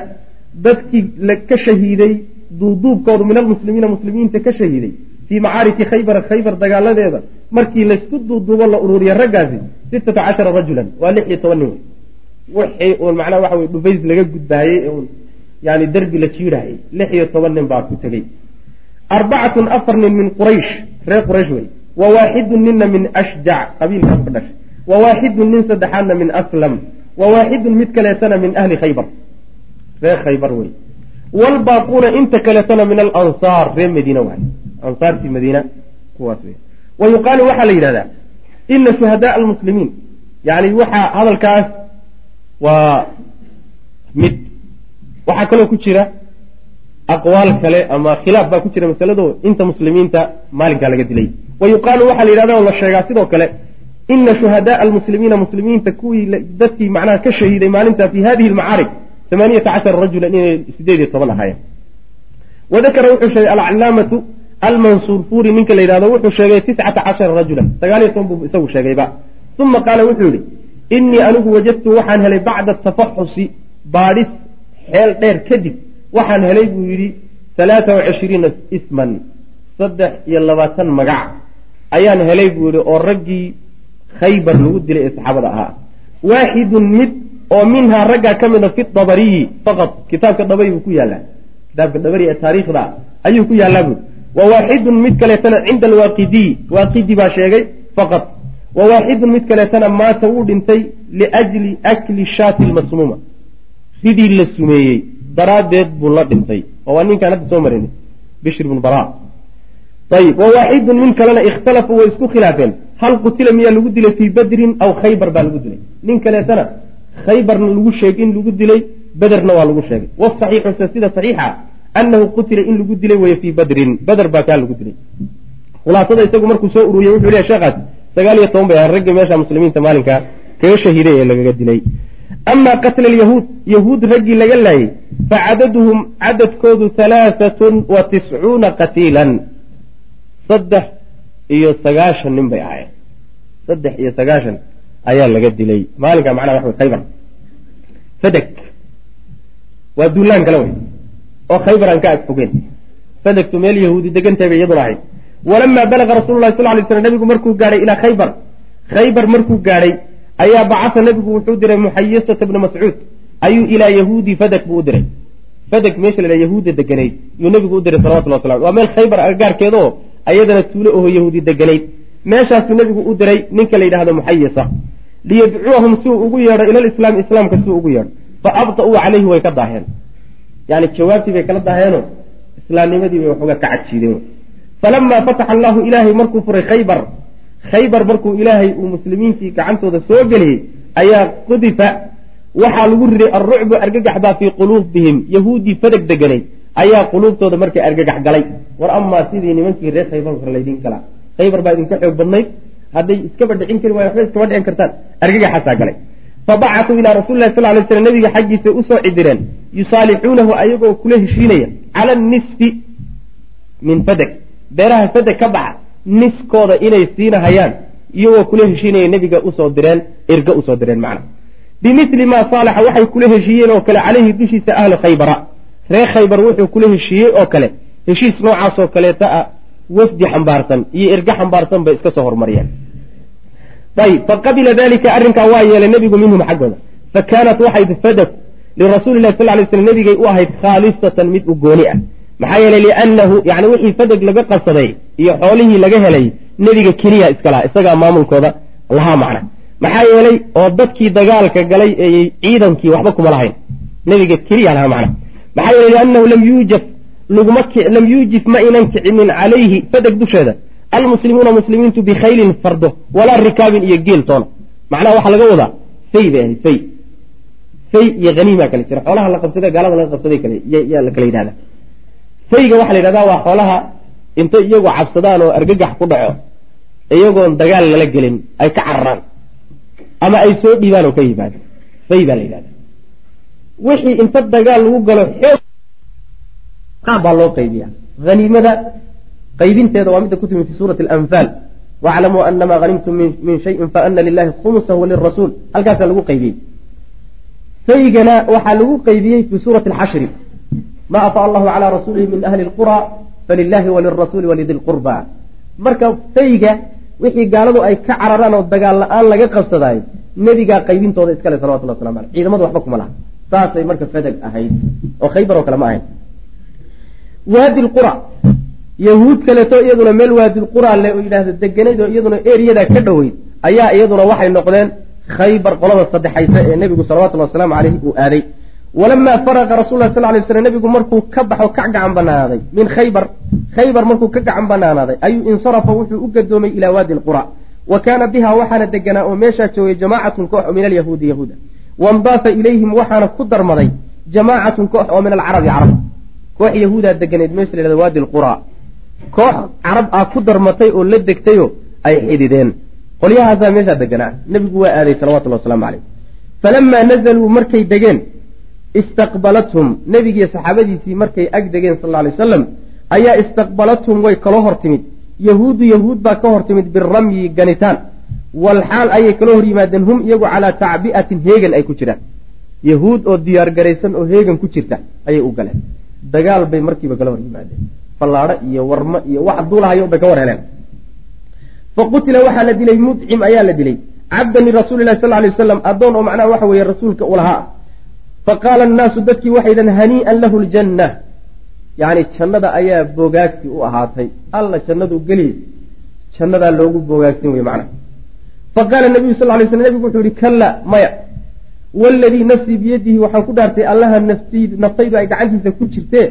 Dadkii ka shahiiday duuduubkoodu min almuslimiina muslimiinta ka shahiiday fii macaariki khaybara khaybar dagaaladeeda markii laysku duuduubo la ururiya raggaasi sittata cashara rajulan waa lix iyo toban nin wixii uun macnaha waxa weye dhufays laga gudbaayey ee uun yani derbi la jiidhaayay lix iyo toban nin baa ku tegey arbacatun afar nin min quraysh reer quraysh wey wa waaxidun nina min ashjac qabiilkaas ka dhashay wa waaxidun nin saddexaadna min aslam wa waaxidun mid kaleetana min ahli khaybar reer khaybar wey wlbaaquuna inta kaleetana min alansaar reer madiina waay ansaartii madiina kuwaas wey wa yuqaalu waxaa la yidhahdaa ina shuhadaa almuslimiin yani waxaa hadalkaas waa mid waxaa kaloo ku jira aqwaal kale ama khilaaf baa ku jira masalado inta muslimiinta maalinkaa laga dilay. Wa yuqaalu waxaa la yidhahda oo la sheegaa sidoo kale ina shuhadaa almuslimiina muslimiinta kuwii dadkii macnaha ka shahiiday maalinta fi hadihi almacaarig amaaniyata cashara rajulan inay sideed iyo toban ahaayeen. Wadakara wuxuu sheegay alcalaamatu almansuur furi ninka la yidhahdo wuxuu sheegay tiscata cashara rajulan. Sagaaliyo toban buu isagu sheegayba uma qaala wuxuu yihi inii anigu wajadtu waxaan helay bacda tafaxusi baadhis xeel dheer kadib waxaan helay buu yidhi halaata wacishriina isman saddex iyo labaatan magac ayaan helay buu yihi oo raggii khaybar lagu dilay ee saxaabada ahaa. Waaxidun mid oo minhaa raggaa ka mida fi dabariyi faqad kitaabka dabari buu ku yaallaa. Kitaabka dabari ee taariikhda ayuu ku yaallaa buuri wa waaxidun mid kaleetana cinda alwaaqidiy waaqidi baa sheegay faqad wa waaxidun mid kaleetana maata wuu dhintay liajli akli shaati lmasmuuma ridii la sumeeyey daraaddeed buu la dhintay oo waa ninkaan hadda soo marin bishr bnu bara ayib wa waaxidun min kalena ikhtalafuu way isku khilaafeen hal qutila miyaa lagu dilay fii badrin aw khaybar baa lagu dilay nin kaleetana khaybarna lagu sheegay in lagu dilay bederna waa lagu sheegay wasaxiixuse sida saxiixa annahu qutila in lagu dilay weye fii badrin beder baa kaa lagu dilay khulaasada isagu markuu soo ururiyey wuxuu leeyahy sheekhaas sagaal iyo toban bay ahaan ragga meesha muslimiinta maalinka kaga shahiiday ee lagaga dilay amaa qatla alyahuud yahuud raggii laga laayay fa cadaduhum cadadkoodu halaaatun wa tiscuuna qatiilan saddex iyo sagaashan nin bay ahaayeen saddex iyo sagaashan ayaa laga dilay maalinka macnaha wax wey khaybar fadeg waa duulaan kale wey oo khaybar aan ka ag fogeen. Fadegtu meel yahuudi degantahay bay iyaduna ahayd walamaa balaga rasulu lahi sal lay slam nabigu markuu gaadhay ilaa khaybar. Khaybar markuu gaadhay ayaa bacasa nabigu wuxuu diray muxayisata bna mascuud. Ayuu ilaa yahuudi fadeg buu u diray. Fadeg meesha la yahuudda deganayd yuu nabigu u diray salawatullah waslam waa meel khaybar agagaarkeedaoo ayadana tuulo oho yahuudi deganayd meeshaasuu nabigu u diray ninka la yidhahdo muxayisa. Liyadcuuhum siuu ugu yeedho ila lislaami islaamka siuu ugu yeedho. Fa abda'uu calayhi way ka daaheen yani jawaabtii bay kala daaheenoo islaamnimadii bay waxooga ka cadjiideen falamaa fataxa allahu ilaahay markuu furay khaybar khaybar markuu ilaahay uu muslimiintii gacantooda soo geliyey ayaa qudifa waxaa lagu riday alrucbu argagax baa fii quluubihim yahuuddii fadeg deganayd ayaa quluubtooda markay argagax galay. War amaa sidii nimankii reer khaybar hore laydin galaa khaybar baa idinka xoog badnayd hadday iskaba dhicin kari waaya waxba iskama dhicin kartaan argagaxaasaa galay fabacasuu ilaa rasuli lahi sal lay slam nabiga xaggiisa u soo cidireen yusaalixuunahu ayagoo kula heshiinaya cala nisfi min fadeg beeraha fadeg ka baxa niskooda inay siinahayaan iyagoo kula heshiinaya nebiga u soo direen irga u soo direen macna bimili maa saalaxa waxay kula heshiiyeen oo kale caleyhi dushiisa ahlu khaybara reer khaybar wuxuu kula heshiiyey oo kale heshiis noocaasoo kaleeta ah wafdi xambaarsan iyo irga xambaarsan bay iska soo hormariyeen ayb faqabila dalika arrinkaa waa yeelay nebigu minhum xaggooda fa kaanat waxayd fadeg lirasuuli lahi sal lay slam nebigay u ahayd khaalisatan mid u gooni ah maxaa yeelay liannahu yani wixii fadeg laga qabsaday iyo xoolihii laga helay nebiga keliya iska laha isagaa maamulkooda lahaa macna maxaa yeelay oo dadkii dagaalka galay ee ciidankii waxba kuma lahayn nebiga keliya lahaa macna maxaa yeelay liannahu lam yuujaf laguma lam yuujif ma inan kicinin calayhi fadeg dusheeda almuslimuuna muslimiintu bikhaylin fardo walaa rikaabin iyo geel toona macnaha waxaa laga wadaa fay bay ahayd fay fay iyo haniimaa kale jira xoolaha la qabsade gaalada laga qabsaday yaa la yidhahda fayga waxaa la yidhahdaa waa xoolaha intay iyagu cabsadaan oo argagax ku dhaco iyagoon dagaal lala gelin ay ka cararaan ama ay soo dhiibaan oo ka yimaado fay baa la yidhahda wixii inta dagaal lagu galo xoog baa loo qaybiya haniimada qaybinteeda waa midda ku timi fi suurati alanfaal. Waclamuu anama hanimtum min shayin faana lilahi khumusahu walirasuul halkaasaa lagu qaybiyey. Faygana waxaa lagu qaybiyey fi suurati alxashri ma afaa allahu calaa rasuulihi min ahli lqura falilahi walirasuuli walidi lqurba marka fayga wixii gaaladu ay ka cararaan oo dagaal la'aan laga qabsadaayo nebigaa qaybintooda iskale salawatulli waslamu aleyh ciidamadu waxba kuma laha. Saasay marka fadag ahayd oo khaybar oo kale ma ahayn. Waadi lqura yahuud kaleeto iyaduna meel waadilqura le oo yidhaahda deganayd oo iyaduna eryadaa ka dhoweyd ayaa iyaduna waxay noqdeen khaybar qolada saddexaysa ee nebigu salawatullhi wasalaamu caleyhi uu aaday. walamaa faraqa rasul lah sal lay slam nebigu markuu ka baxo ka gacan banaanaaday min khaybar khaybar markuu ka gacan banaanaaday ayuu insarafa wuxuu u gadoomay ilaa waadi lqura wa kaana biha waxaana deganaa oo meeshaa joogay jamaacatun koox oo min alyahuudi yahuuda. waindaafa ilayhim waxaana ku darmaday jamaacatun koox oo min alcarabi carab. koox yahuudaa deganeyd meesha la waadi lqura koox carab ah ku darmatay oo la degtayoo ay xidideen qolyahaasaa meeshaa deganaa nebigu waa aaday salawatullhi wasalaamu caleyh falamaa nazaluu markay degeen istaqbalathum. Nebigiiyo saxaabadiisii markay ag degeen sal alay wasalam ayaa istaqbalathum way kaloo hor timid. Yahuudu yahuud baa ka hor timid biramyi ganitaan. Walxaal ayay kaloo hor yimaadeen hum iyagu calaa tacbi'atin heegan ay ku jiraan. Yahuud oo diyaar garaysan oo heegan ku jirta ayay u galeen. Dagaal bay markiiba kala hor yimaadeen fallaadho iyo warmo iyo wax duulahayo bay ka war heleen faqutila waxaa la dilay mudcim ayaa la dilay. Cabdan lirasuuli lahi sal lay wasalam addoon oo macnaha waxa weeye rasuulka u lahaa. Faqaala annaasu dadkii waxay dhahen hanii'an lahu ljanna yacni jannada ayaa bogaagsi u ahaatay. Alla jannadu geliy jannadaa loogu bogaagsin wey macnaha. Faqaala nabiyu sal lay slam nebigu wuxuu yihi kalla maya. Waladii nafsii biyadihi waxaan ku dhaartay allaha naftaydu ay gacantiisa ku jirtee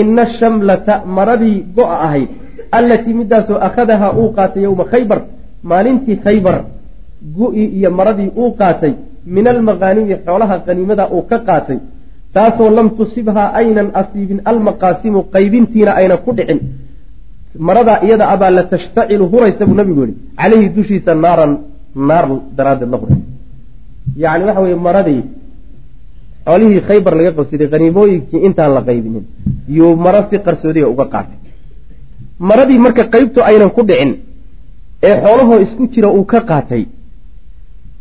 ina ashamlata maradii go-a ahayd. Allatii midaasoo akhadahaa uu qaatay yowma khaybar maalintii khaybar gu-i iyo maradii uu qaatay min almaqaanimi xoolaha qaniimada uu ka qaatay. Taasoo lam tusibhaa aynan asiibin almaqaasimu qaybintiina aynan ku dhicin. Maradaa iyada abaa la tashtacilu huraysa buu nabigu yihi caleyhi dushiisa naaran naar daraaddeed la huray yacni waxa weye maradii xoolihii khaybar laga qabsaday qaniimooyinkii intaan la qaybinin. Yuu maro si qarsoodiga uga qaatay. Maradii marka qaybtu aynan ku dhicin ee xoolahoo isku jira uu ka qaatay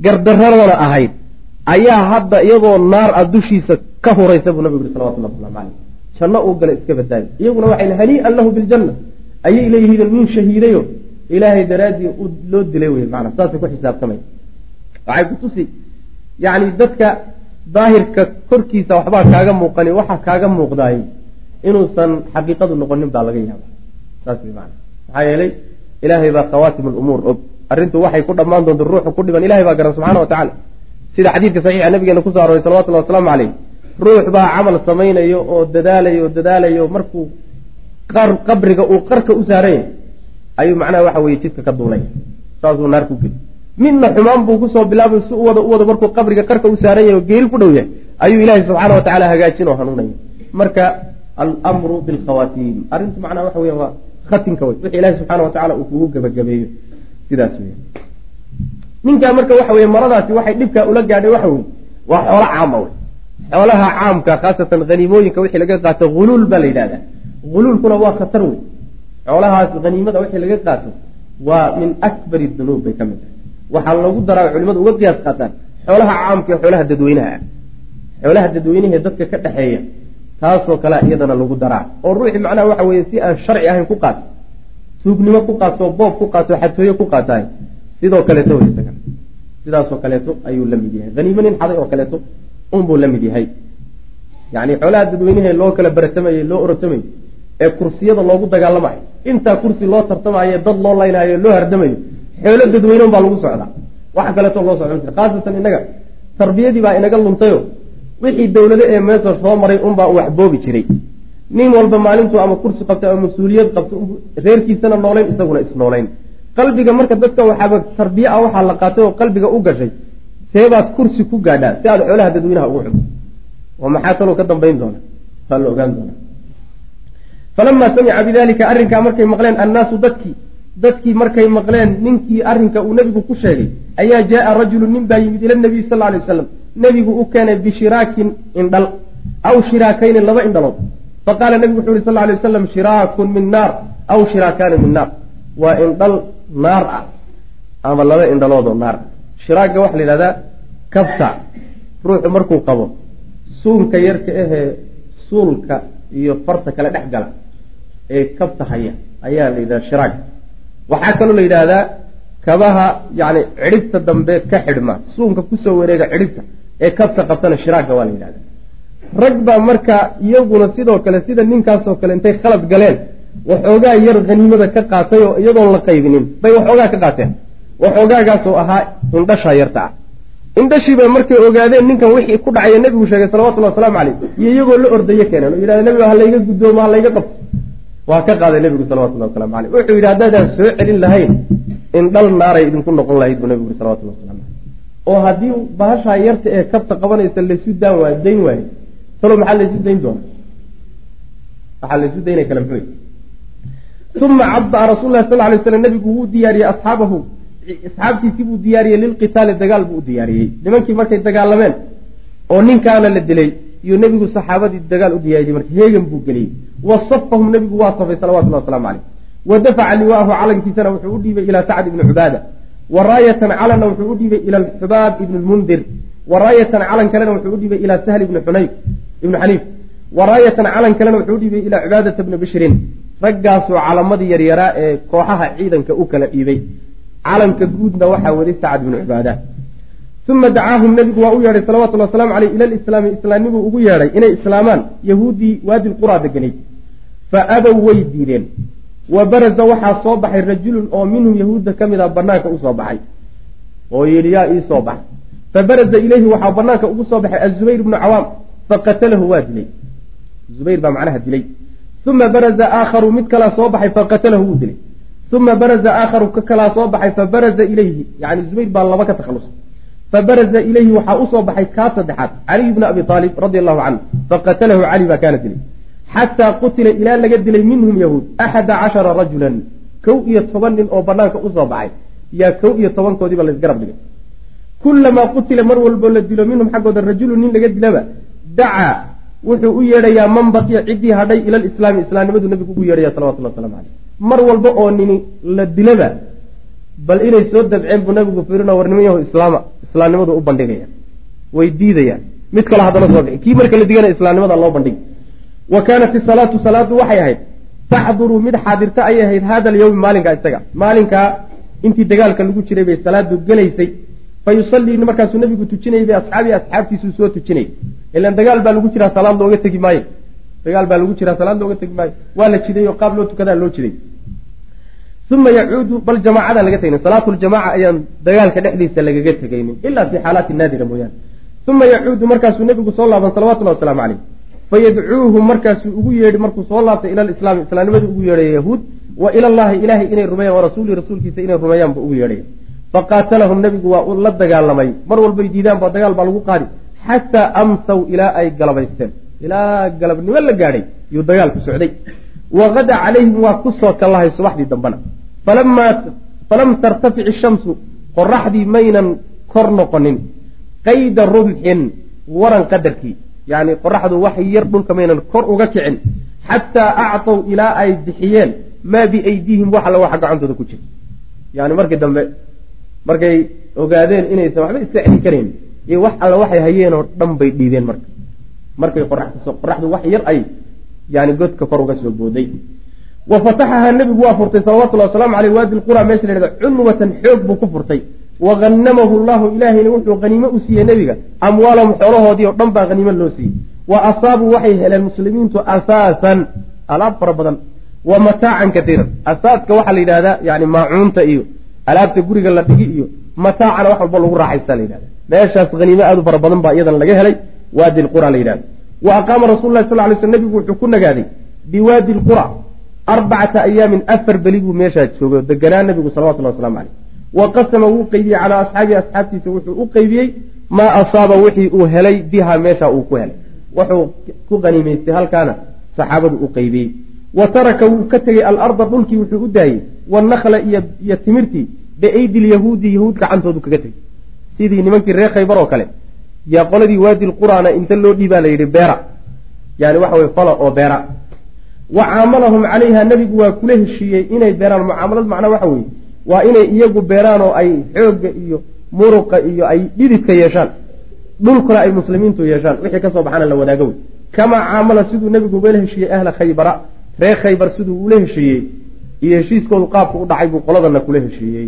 gardaradana ahayd. Ayaa hadda iyadoo naar a dushiisa ka huraysa buu nabigu yuri salawatullah waslamu caleyh janno uu gala iska badaaday iyaguna waxay hanii'an lahu biljanna ayay leeyihiin nin shahiidayo. Ilaahay daraaddii loo dilay wey maanaa saasay ku xisaabtamay. Waxay kutusi yacni dadka daahirka korkiisa waxbaa kaaga muuqani waxa kaaga muuqdaay inuusan xaqiiqadu noqonin baa laga yaaba saas maana maxaa yeelay ilaahay baa khawaatim lumuur og. Arrintu waxay ku dhammaan doonto ruuxu ku dhiban ilahay baa garan subxana wa tacaala. Sida xadiidka saxiixa nabigeena kuso arooray salawatullahi wasalaamu caleyh ruux baa camal samaynayo oo dadaalayo dadaalayo markuu qabriga uu qarka u saaranya ayuu macnaha waxa weye jidka ka duulay. Saasuu naar ku geli midna xumaan buu ku soo bilaabay si u wada u wado markuu qabriga qarka u saaran yahay oo geeri ku dhow yahay ayuu ilaahay subxaana wa tacala hagaajin oo hanuunaya marka almru bilkhawatiim arrintu macnaha waxa weya waa khatimka wey wixii ilahi subxaana wa tacala uu kugu gebagabeeyo sidaas wey ninkaa marka waxa weye maradaasi waxay dhibkaa ula gaadhay waxa weye waa xoolo caama wey xoolaha caamka khaasatan haniimooyinka wixii laga qaato huluul baa la yidhahdaa huluulkuna waa khatar wey xoolahaas haniimada wixii laga qaato waa min akbari dunuub bay ka mid tahay waxaa lagu daraa culimadu uga qiyaas qaataan. Xoolaha caamka ee xoolaha dadweynaha. Ah xoolaha dadweynaha ee dadka ka dhexeeya taasoo kale iyadana lagu daraa. Oo ruuxi macnaha waxa weye si aan sharci ahayn ku qaato tuugnimo ku qaato boob ku qaato xatooyo ku qaataay sidoo kaleeto w isaga sidaasoo kaleeto ayuu la mid yahay. Haniimo nin xaday oo kaleeto unbuu la yahay. Yani xoolaha dadweynahe loo kala baratamayo loo orotamayo ee kursiyada loogu dagaalamayo intaa kursi loo tartamayo dad loo laynaayo loo hardamayo xoolo dadweyne un baa lagu socdaa. Wax kaleeto loo ma jira. Khaasatan innaga tarbiyadii baa inaga luntayo. Wixii dowlado ee meesha soo maray unbaa wax boobi jiray. Nin walba maalintuu ama kursi qabto ama mas'uuliyad qabto reerkiisana noolayn isaguna isnoolayn. Qalbiga marka dadka waxaaba tarbiye ah waxaa la qaatay oo qalbiga u gashay seebaad kursi ku gaadhaa si aad xoolaha dadweynaha ugu cunto oo maxaa kaloo ka dambayn doona? Waa la ogaan doona. Falamaa samica bidalika arrinkaa markay maqleen annaasu dadkii dadkii markay maqleen ninkii arrinka uu nebigu ku sheegay ayaa jaaa rajulu nin baa yimid ila nabiy sal alay wasalam nebigu u keenay bishiraakin indhal aw shiraakayni laba indhalood. Faqaala nebigu wuxu yhi sal lay wasalam shiraakun min naar aw shiraakaani min naar. Waa indhal naar ah ama laba indhalood oo naar. Shiraagga waxaa la yidhahdaa kabta ruuxu markuu qabo suunka yarka ahee suulka iyo farta kale dhex gala ee kabta haya ayaa la yidhahda shiraag waxaa kaloo la yidhaahdaa kabaha yani cidhibta dambe ka xidhma suunka ku soo wareega cidhibta ee kabta qabtana shiraagga waa la yidhahda rag baa marka iyaguna sidoo kale sida ninkaasoo kale intay khalad galeen waxoogaa yar haniimada ka qaatay oo iyadoon la qaybinin bay waxoogaa ka qaateen. Waxoogaagaasoo ahaa indhashaa yarta ah. Indhashiibay markay ogaadeen ninkan wixii ku dhacaya nebigu sheegay salawatullhi wasalaamu caleyh iyo iyagoo la ordayo keeneen oo yidhahda nebiga ha layga guddoomo ha layga qabto waa ka qaaday nebigu salawatullahi waslamu caleyh wuxuu yidhi haddaadaan soo celin lahayn indhal naaray idinku noqon lahayd buu nebigu yuri salawatullahi waslamu caleyh oo haddii bahashaa yarta ee kabta qabanaysa laysu daan waayo dayn waayo talo maxaa laysu dayn doona waxaa laysu daynaya kale muxuu uma cabaa rasul lah sal lay slam nebigu wuu diyaariyey asxaabahu. Asxaabtiisii buu diyaariyey lilqitaali dagaal buu u diyaariyey. Nimankii markay dagaalameen oo ninkaana la dilay iyo nebigu saxaabadii dagaal u diyaariyey marka heegan buu geliyey wasafahum nebigu waa safay salawatullah waslamu caleyh wa dafaca liwaahu calankiisana wuxuu u dhiibay ilaa sacd ibni cubaada wa raayatan calanna wuxuu u dhiibay ila xubaab ibni lmundir wa raayatan calan kalena wuxuu u dhiibay ilaa sahl ibni xunayf ibni xaniif wa raayatan calan kalena wuxuu u dhiibay ilaa cibaadata bni bishrin raggaasoo calamadii yaryaraa ee kooxaha ciidanka u kala dhiibay calanka guudna waxaa weli sacad binu cibaada uma dacaahum nebigu waa u yeedhay salawatullhi waslamu caleyh ila lislaami islaamnimuu ugu yeedhay inay islaamaan yahuuddii waadi lquraa deganay fa abow way diideen wa baraza waxaa soo baxay rajulun oo minhum yahuudda ka mid a banaanka u soo baxay oo yidhi yaa ii soo baxay fa baraza ileyhi waxaa banaanka ugu soo baxay azubayr ibnu cawaam faqatalahu waa dilay zubayr baa macnaha dilay uma baraza aakharu mid kalaa soo baxay faqatalahu wuu dilay uma baraza aakharu ka kalaa soo baxay fabaraza ilayhi yani zubayr baa laba ka takhalusay fabaraza ilayhi waxaa u soo baxay kaa saddexaad caliy bna abi aalib radi allahu canhu faqatalahu cali baa kaana dilay xataa qutila ilaa laga dilay minhum yahuud axada cashara rajulan kow iyo toban nin oo banaanka u soo baxay yaa kow iyo tobankoodiiba laysgarab dhigay. Kulamaa qutila mar walboo la dilo minhum xaggooda rajulu nin laga dilaba dacaa wuxuu u yeedhayaa man baqiya ciddii hadhay ila lislaami islaamnimadu nabigu ugu yeedhaya salawatullah waslamu caleyh mar walba oo nini la dilaba bal inay soo dabceen buu nabigu fiirina war niman islaama islaamnimadu u bandhigaya way diidayaan. Mid kale haddana soo kii marka la digana islaamnimada loo bandhigi wa kaanat isalaatu salaadu waxay ahayd. Taxduru mid xaadirta ayay ahayd hada alyawmi maalinkaa isaga. Maalinkaa intii dagaalka lagu jiray bay salaadu gelaysay fa yusallii markaasuu nabigu tujinayay bay asxaabii asxaabtiisuu soo tujinayay. Ilan dagaal baa lagu jiraa salaad looga tegi maayo. Dagaal baa lagu jiraa salaad looga tegi maayo. Waa la jiday oo qaab loo tukadaa loo jiday. Uma yacuudu bal jamaacadaan laga tegnin salaatu ljamaca ayaan dagaalka dhexdiisa lagaga tegaynin ilaa fi xaalaati naadira mooyaane. Uma yacuudu markaasuu nebigu soo laaban salawatullahi wasalaamu caleyh fayadcuuhu markaasuu ugu yeedhi markuu soo laabtay ila lislaami islaamnimadu ugu yeedhaya yahuud wa ila llahi ilaahay inay rumeeyaan wa rasuulihi rasuulkiisa inay rumeeyaan buu ugu yeedhaya faqaatalahum nebigu waa la dagaalamay mar walbay diidaan ba dagaal baa lagu qaadi xataa amsaw ilaa ay galabaysteen ilaa galabnimo la gaadhay yuu dagaalku socday waqada calayhim waa ku soo kallahay subaxdii dambena falam tartafic ishamsu qoraxdii maynan kor noqonin qayda rubxin waran qadarkii yani qoraxdu wax yar dhulka maynan kor uga kicin. Xataa actow ilaa ay bixiyeen maa biaydiihim wax alla waxa gacantooda ku jira. Yani markii dambe markay ogaadeen inaysan waxba iska celin karayn iyo wax alla waxay hayeenoo dhan bay dhiibeen marka. Markay qoraxdu wax yar ay yani godka kor uga soo booday. Wa fataxahaa nebigu waa furtay salawatullahi wasalaamu aleyh waadi lqura meesha la hahda cunwatan xoog buu ku furtay wa hanamahu llahu ilaahayna wuxuu haniimo u siiyey nebiga amwaalahum xoolahoodii oo dhan baa haniimo loo siiyey wa asaabuu waxay heleen muslimiintu asaasan alaab fara badan wa mataacan katiiran asaaska waxaa la yidhahdaa yani maacuunta iyo alaabta guriga la dhigi iyo mataacana wax walba lagu raaxaysta la yidhahda meeshaas haniimo aad u fara badan baa iyadan laga helay waadi lqura la yidhahda wa aqaama rasul lah sal lay sl nebigu wuxuu ku nagaaday biwaadi lqura arbacata ayaamin afar beli buu meeshaa joogo deganaa nebigu salawatullah waslamu caleyh wa qasama wuu qeybiyey calaa asxaabihi asxaabtiisa wuxuu u qeybiyey maa asaaba wixii uu helay biha meesha uu ku helay. Wuxuu ku qaniimaystay halkaana saxaabadu u qeybiyey wa taraka wuu ka tegey alarda dhulkii wuxuu u daayey wanakla iyo timirtii biaydi lyahuudi yahuud gacantoodu kaga tegey. Sidii nimankii reer khaybar oo kale yaa qoladii waadi lqur'aana inta loo dhiibaa la yidhi beera. Yani waxa weye fala oo beera. Wa caamalahum calayha nebigu waa kula heshiiyey inay beeraan. Mucaamalad macnaa waxa weeye waa inay iyagu beeraan oo ay xoogga iyo muruqa iyo ay dhididka yeeshaan. Dhulkuna ay muslimiintu yeeshaan. Wixii ka soo baxana la wadaago wey. Kamaa caamala siduu nebigu ula heshiiyey ahla khaybara. Reer khaybar siduu ula heshiiyey. Iyo heshiiskoodu qaabka u dhacay buu qoladana kula heshiiyey.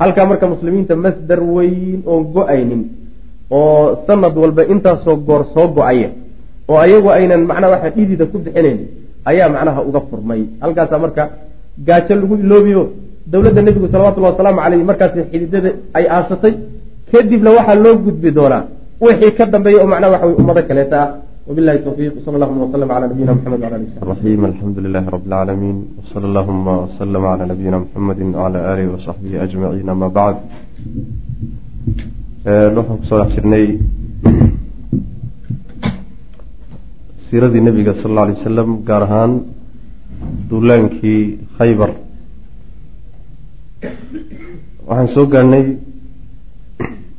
Halkaa marka muslimiinta masdar weyn oon go'aynin oo sanad walba intaasoo goor soo go'aya oo ayagu aynan macnaha waxa dhidida ku bixinayn ayaa macnaha uga furmay. Halkaasaa marka gaajo lagu iloobiyo dowladda nebigu salawatullahi wasalaamu caleyh markaasi xididada ay aasatay kadibna waxaa loo gudbi doonaa wixii ka dambeeya oo macnaha waxa wey ummado kaleeta ah. Wabilahi towfiiq sal allahuma waslm ala nabiyina mxamed wala ali raxiim alxamdu lilahi rabi lcaalamiin wsala allahuma wslm ala nabiyina siiradii eh, nebiga sal lla alay wasalam gaar ahaan duulaankii khaybar waxaan soo gaarhnay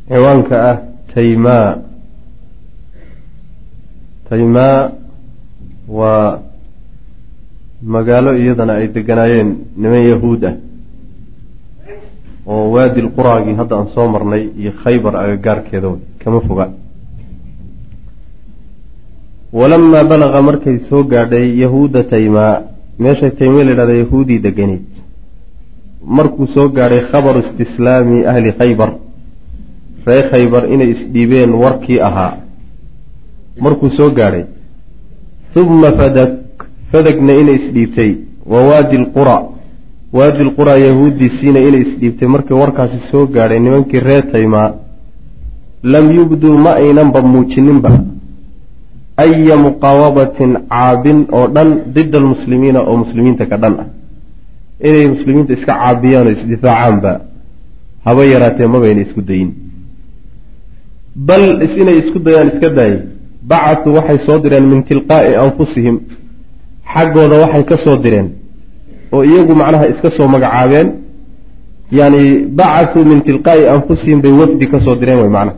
ciwaanka ah taymaa. Taymaa waa magaalo iyadana ay deganaayeen niman yahuud ah oo waadi lquraagii hadda aan soo marnay iyo khaybar agagaarkeeda kama foga. Walamaa balaqa markay soo gaadhay yahuuda taymaa meeshay taymaa la yidhahda yahuudii deganeed markuu soo gaadhay khabaru istislaami ahli khaybar. Ree khaybar inay isdhiibeen warkii ahaa. Markuu soo gaadhay huma fadak fadagna inay isdhiibtay. Wa waadi lqura waadi lqura yahuuddiisiina inay isdhiibtay markii warkaasi soo gaadhay nimankii reer taymaa lam yubduu ma aynanba muujininba. Aya muqaawabatin caabin oo dhan dida almuslimiina oo muslimiinta ka dhan ah inay muslimiinta iska caabiyaan oo isdifaacaanba haba yaraatee mabayna isku dayin. Bal inay isku dayaan iska daayay bacasuu waxay soo direen min tilqaa'i anfusihim. Xaggooda waxay ka soo direen oo iyagu macnaha iska soo magacaabeen. Yani bacasuu min tilqaa'i anfusihim bay wafdi ka soo direen way macnaha.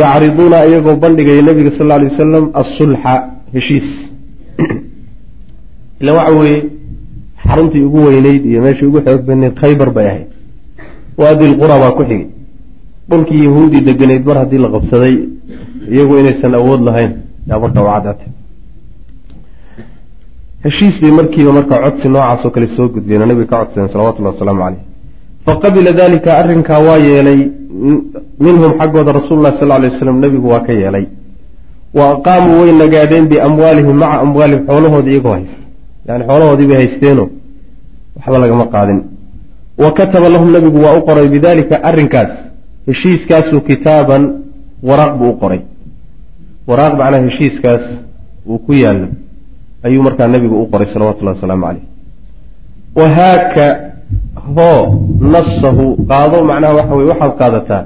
Yacriduuna iyagoo bandhigaya nebiga sal lla alay wasalam asulxa heshiis. Ila waxa weeye xaruntii ugu weyneyd iyo meeshii ugu xoog badneyd khaybar bay ahayd. Waadi lqura baa ku xigay. Dhulkii yahuudi deganeyd mar haddii la qabsaday iyagu inaysan awood lahayn. Yaa marka u caddaatay heshiis bay markiiba marka codsi noocaas oo kale soo gudbeen. Oo nabiga ka codsadeen salawatullahi wasalaamu caleyh faqabila dalika arrinkaa waa yeelay. Minhum xaggooda rasuulullahi sal alay waslam nebigu waa ka yeelay. Wa aqaamuu way nagaadheen biamwaalihim maca amwaalihim xoolahoodii iyagoo haysta yani xoolahoodii bay haysteeno. Waxba lagama qaadin. Wa kataba lahum nebigu waa u qoray bidalika arrinkaas. Heshiiskaasuu kitaaban waraaq buu u qoray. Waraaq macnaha heshiiskaas uu ku yaallo. Ayuu markaa nebigu u qoray salawatullahi wasalaamu caleyh wahaaka hoo nasahu qaado macnaha waxa weye waxaad qaadataa.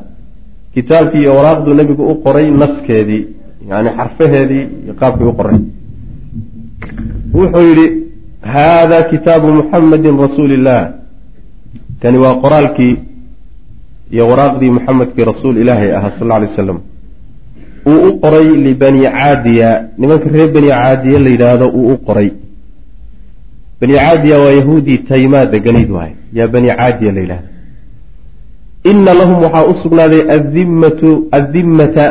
Kitaabkii iyo waraaqduu nebigu u qoray naskeedii yani xarfaheedii iyo qaabkii u qoray. Wuxuu yidhi haada kitaabu muxamedin rasuuli illah kani waa qoraalkii iyo waraaqdii muxamedkii rasuul ilaahay ahaa sal alay wasalam uu u qoray libani caadiya nimanka reer bani caadiya la yidhaahdo uu u qoray bani caadiya waa yahuudii taymaa deganayd waay yaa bani caadiya la yidhahda ina lahum waxaa u sugnaaday adimatu addimmata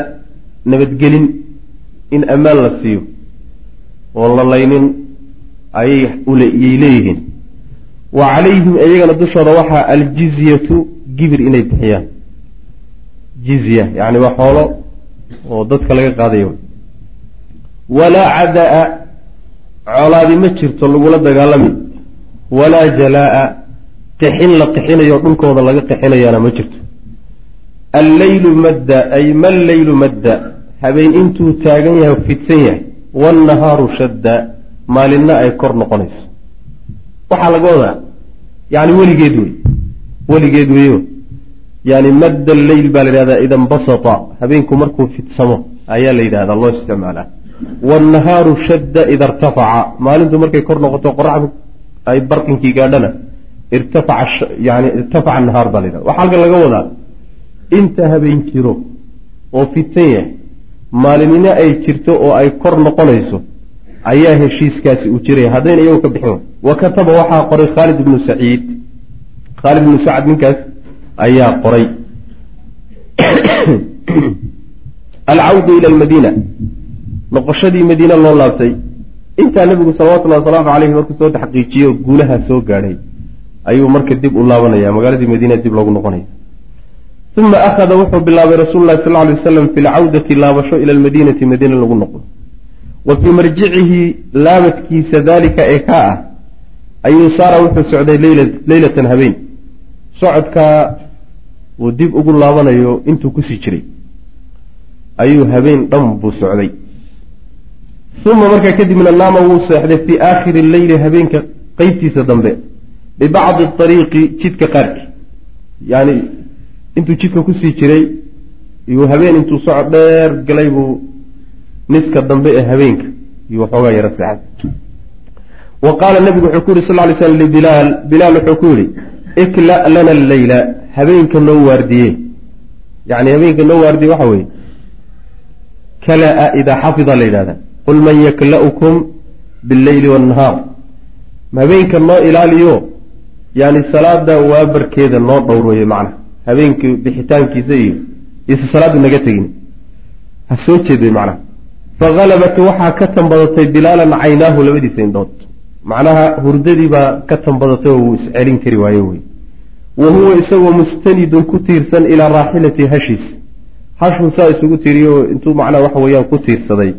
nabadgelin in ammaan la siiyo oo la laynin ayay yay leeyihiin. Wa calayhim iyagana dushooda waxaa aljizyatu gibir inay bixiyaan. Jizya yacni waa xoolo oo dadka laga qaadayo. Walaa cadaa colaadi ma jirto lagula dagaalami. Walaa jalaa qixin la qixinayo dhulkooda laga qixinayaana ma jirto. Alleylu madda ay malleylu madda habeen intuu taagan yahay fidsan yahay. Wannahaaru shadda maalinna ay kor noqonayso. Waxaa laga wadaa yani weligeed wey weligeed weyo yani madda alleyl baa la yidhahdaa ida nbasata habeenku markuu fidsamo ayaa la yidhahdaa loo isticmaalaa. Wannahaaru shadda ida irtafaca maalintu markay kor noqoto qoraxdu ay barqinkii gaadhana irtafaca yani irtafaca nahaar baa la yidhahda waxaa halkan laga wadaa inta habeen jiro oo fitan yahay maalinina ay jirto oo ay kor noqonayso ayaa heshiiskaasi uu jiraya haddayna iyagu ka bixin. Wa kataba waxaa qoray khaalid ibnu saciid. Khaalid ibnu sacad ninkaas ayaa qoray. Alcawdu ila almadiina. Noqoshadii madiine loo laabtay. Intaa nebigu salawatullahi wasalaamu caleyhi markuu soo taxqiijiyo guulaha soo gaadhay. Ayuu marka dib u laabanaya magaaladii madiina dib loogu noqonaya. Uma akhada wuxuu bilaabay rasuulu lahi sal ly wasalam fi lcawdati laabasho ila almadiinati. Madiina lagu noqdo wa fii marjicihi laabadkiisa daalika ee kaa ah ayuu saara wuxuu socday leylatan habeen. Socodkaa uu dib ugu laabanayo intuu ku sii jiray. Ayuu habeen dhan buu socday. Uma markaa kadibna naama wuu seexday fii aakhiri leyli habeenka qeybtiisa dambe bibacdi ariiqi jidka qaarkii. Yani intuu jidka ku sii jiray iyuu habeen intuu socod dheer galay buu niska dambe ee habeenka iyuu waxoogaa yaro seexday wa qaala nabigu wuxuu ku yihi sal ly slam libilaal bilaal wuxuu ku yihi ikla' lana alleyla habeenka noo waardiye. Yani habeenka noo waardiye waxa weeye kala-a idaa xafida la yidhahda qul man yakla'ukum billeyli waannahaar habeenka noo ilaaliyo yani salaada waabarkeeda noo dhowr weye macnaha habeenkii bixitaankiisa iyo ise salaadu naga tegin. Ha soo jeeday macnaha fahalabat waxaa ka tanbadatay bilaalan caynaahu labadiisa indhood macnaha hurdadii baa ka tanbadatay oo wuu iscelin kari waaye wey wa huwa isagoo mustanidun ku tiirsan ilaa raaxilati hashiis hashuu saa isugu tiiriyo intuu macnaha waxa weeyaan ku tiirsaday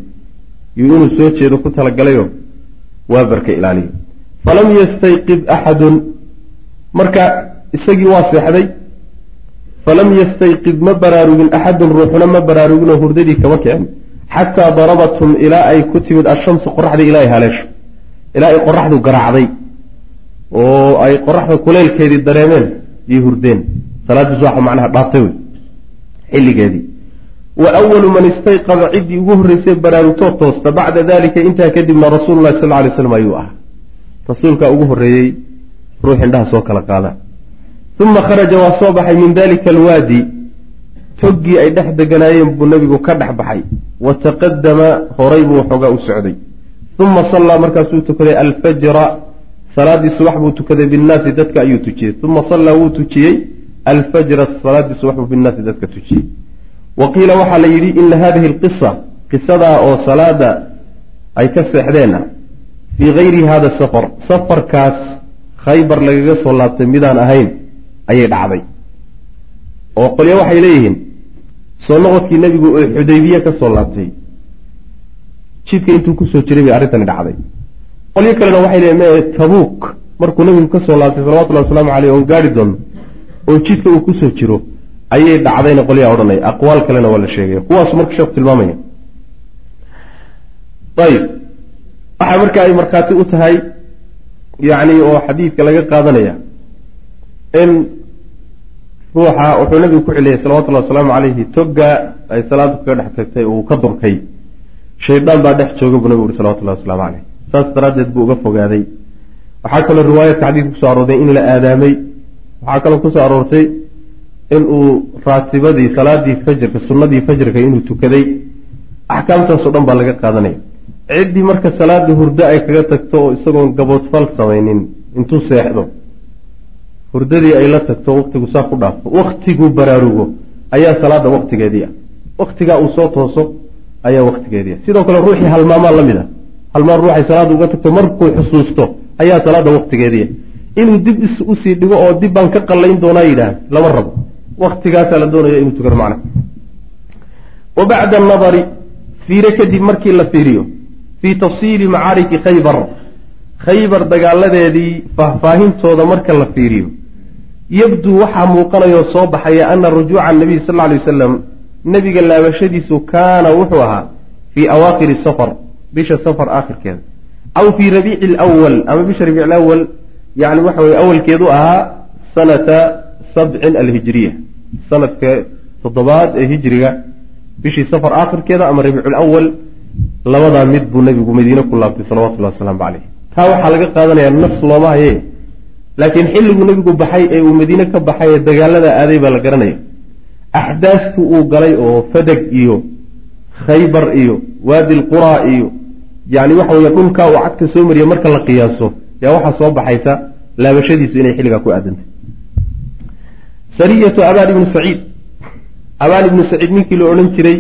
yuu inuu soo jeedo ku talagalayo waabarka ilaaliyo falam yastayqib axadun marka isagii waa seexday falam yastayqib ma baraarugin axadun ruuxuna ma baraarugin oo hurdadii kama kicin xataa darabathum ilaa ay ku timid ashamsu qoraxda ilaa ay haleesho ilaa ay qoraxdu garaacday oo ay qoraxda kuleylkeedii dareemeen iyo hurdeen salaaddiis waxa macnaha dhaaftay wey xilligeedii wa awalu man istayqada ciddii ugu horreysay baraarugtoo toosta bacda dalika intaa kadibna rasuulu llahi sal ly slam ayuu ahaa rasuulkaa ugu horreeyey ruux indhaha soo kala qaada uma kharaja waa soo baxay min dalika alwaadi toggii ay dhex deganaayeen buu nebigu ka dhex baxay. Wa taqadama horay buu waxoogaa u socday. Uma sallaa markaasuu tukaday alfajra. Salaaddii subax buu tukaday binnaasi dadka ayuu tujiyey. Uma sallaa wuu tujiyey. Alfajra salaaddii subax buu binnaasi dadka tujiyey. Wa qiila waxaa la yidhi ina hadihi alqisa qisadaa oo salaada ay ka seexdeenna. Fii gayri hada safar safarkaas khaybar lagaga soo laabtay midaan ahayn ayay dhacday. Oo qolyo waxay leeyihiin soo noqodkii nebigu oo xudaybiye ka soo laabtay. Jidka intuu ku soo jiray bay arrintani dhacday. Qolyo kalena waxay leeyihiin mee tabuuk. Markuu nebigu ka soo laabtay salawatullahi wasalaamu caleyh oon gaari doono oo jidka uu ku soo jiro ayay dhacdayna qolyaa odhanaya aqwaal kalena waa la sheegaya kuwaasu marka sheeku tilmaamaya. Ayib. Waxaa marka ay markhaati u tahay yacni oo xadiidka laga qaadanaya in ruuxa wuxuu nabigu ku celiyay salawatullahi wasalaamu calayhi togga ay salaadu kaga dhex tagtay uu ka durkay. Shaydaan baa dhex jooga buu nabigu uhi salawatullahi waslamu caleyh saas daraaddeed buu uga fogaaday. Waxaa kaloo riwaayadka xadiidka ku soo aroortay in la aadaamay. Waxaa kaloo ku soo aroortay in uu raatibadii salaadii fajrka sunnadii fajrka inuu tukaday. Axkaamtaasoo dhan baa laga qaadanaya ciddii marka salaada hurdo ay kaga tagto oo isagoon gaboodfal samaynin intuu seexdo hurdadii ay la tagto waktigu saa ku dhaafo. Waktiguu baraarugo. Ayaa salaada waktigeedii ah. Waktigaa uu soo tooso ayaa waktigeedii ah. Sidoo kale ruuxii halmaamaa la mid a halmaan ruuxay salaada uga tagto markuu xusuusto ayaa salaada waktigeedii ah. Inuu dib u sii dhigo oo dib baan ka qallayn doonaa yidhaah lama rabo. Waktigaasaa la doonaya inuu tukado macna. Wa bacda anadari fiire kadib markii la fiiriyo fii tafsiili macaariki khaybar. Khaybar dagaaladeedii faahfaahintooda marka la fiiriyo yabduu waxaa muuqanayoo soo baxaya ana rujuuca nabiy sal lay wasalam nebiga laabashadiisu kaana wuxuu ahaa fii awaakiri safar bisha safar aakhirkeeda aw fii rabiici alwal ama bisha rabiic alawal yani waxa weye awalkeedu ahaa sanata sabcin alhijriya sanadka toddobaad ee hijriga bishii safar aakhirkeeda ama rabiicu lawal labadaa mid buu nebigu madiine ku laabtay salawatullahi wasalaamu caleyh taa waxaa laga qaadanayaa nafs looma haye laakiin xilliguu nebigu baxay ee uu madiine ka baxay ee dagaalada aaday baa la garanaya axdaastii uu galay oo fadag iyo khaybar iyo waadi lquraa iyo yani waxa weye dhulkaa uu cagta soo mariya marka la qiyaaso yaa waxaa soo baxaysa laabashadiisu inay xilligaa ku aadantay. Sariyatu abaan ibnu saciid. Abaan ibnu saciid ninkii la odhan jiray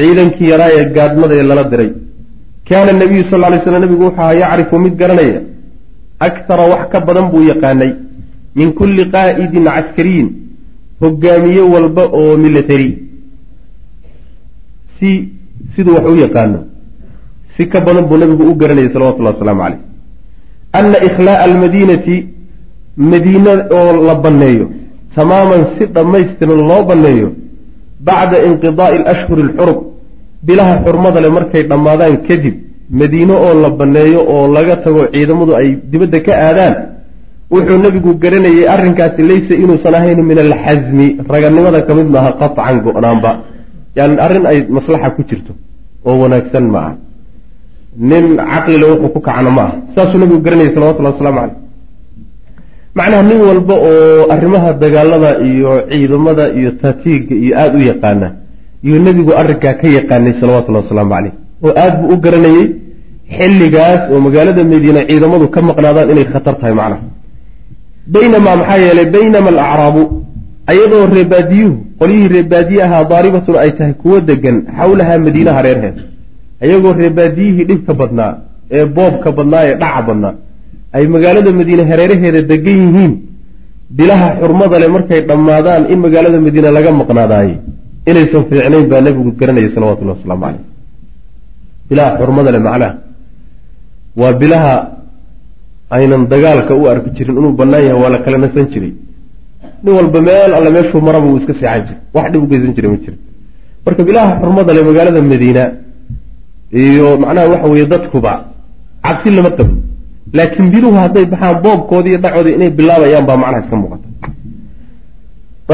ciidankii yaraa ee gaadmada ee lala diray. Kaana nabiyu sal ly slam nabigu wuxuu ahaa yacrifu mid garanaya aktara wax ka badan buu yaqaanay min kulli qaa'idin caskariyin hogaamiye walba oo military si siduu wax u yaqaano si ka badan buu nabigu u garanayay salawatullahi wasalaamu caleyh ana ikhlaa'a almadiinati madiina oo la banneeyo tamaaman si dhammaystiran loo banneeyo bacda inqidaa'i alashhuri alxurum bilaha xurmada le markay dhammaadaan kadib madiine oo la banneeyo oo laga tago ciidamadu ay dibadda ka aadaan wuxuu nebigu garanayay arrinkaasi laysa inuusan ahayn min alxasmi raganimada ka mid maaha qaطcan go-naanba yani arrin ay maslaxa ku jirto oo wanaagsan ma aha. Nin caqlile wuxuu ku kacna ma aha. Saasuu nebigu garanayay salawatullahi waslamu caleyh macnaha nin walba oo arrimaha dagaalada iyo ciidamada iyo tatiiga iyo aada u yaqaana iyuu nebigu arrinkaa ka yaqaanay salawatullahi wasalaamu caleyh oo aada buu u garanayey xilligaas oo magaalada madiina ciidamadu ka maqnaadaan inay khatar tahay macnaha. Baynamaa maxaa yeelay baynama alacraabu ayadoo reebaadiyuhu qolyihii reebaadiye ahaa daaribatun ay tahay kuwo degan xawlahaa madiina hareerheed ayagoo reebaadiyihii dhibka badnaa ee boobka badnaa ee dhaca badnaa ay magaalada madiine hareeraheeda degan yihiin. Bilaha xurmada le markay dhammaadaan in magaalada madiine laga maqnaadaaye inaysan fiicnayn baa nebigu garanayay salawatullahi wasalaamu caleyh bilaha xurmada le macnaha. Waa bilaha aynan dagaalka u arki jirin inuu bannaan yahay waa la kala nasan jiray. Nin walba meel alle meeshuu maraba wuu iska seexan jiray. Wax dhib u geysan jiray ma jira marka bilaha xurmada le magaalada madiina iyo macnaha waxa weeye dadkuba cabsi lama qabo laakiin biluhu hadday baxaan boobkoodii iyo dhacoodii inay bilaabayaan baa macnaha iska muuqata.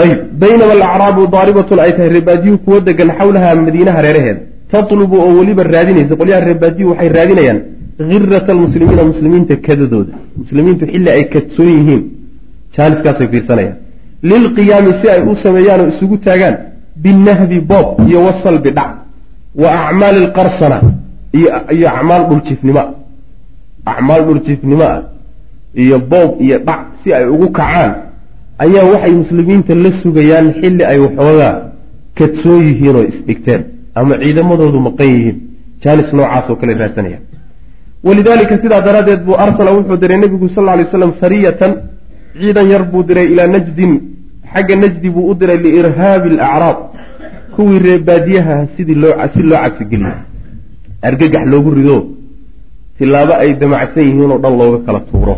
Ayib. Baynama alacraabu daaribatun ay tahay reebaadiyuhu kuwo degan xawlaha madiine hareeraheeda tatlubu oo weliba raadinaysa. Qolyaha reebaadiyu waxay raadinayaan hirata almuslimiina muslimiinta kadadooda. Muslimiintu xilli ay kadsoon yihiin. Jaaniskaasay fiirsanayaan. Lilqiyaami si ay u sameeyaan oo isugu taagaan binahbi boob iyo wasalbi dhac wa acmaali alqarsana iyo acmaal dhuljiifnimo acmaal dhuljiifnimo ah iyo boob iyo dhac si ay ugu kacaan. Ayaa waxay muslimiinta la sugayaan xilli ay waxoogaa kadsoon yihiin oo isdhigteen ama ciidamadoodu maqan yihiin. Jaanis noocaasoo kale raadsanayaan walidaalika sidaa daraaddeed buu arsala wuxuu diray nebigu sal lla lay slam sariyatan ciidan yar buu diray ilaa najdin. Xagga najdi buu u diray liirhaabi alacraab kuwii reebaadiyaha sidii loo si loo cabsigeliyo argagax loogu rido tilaabo ay damacsan yihiin oo dhan looga kala tuuro.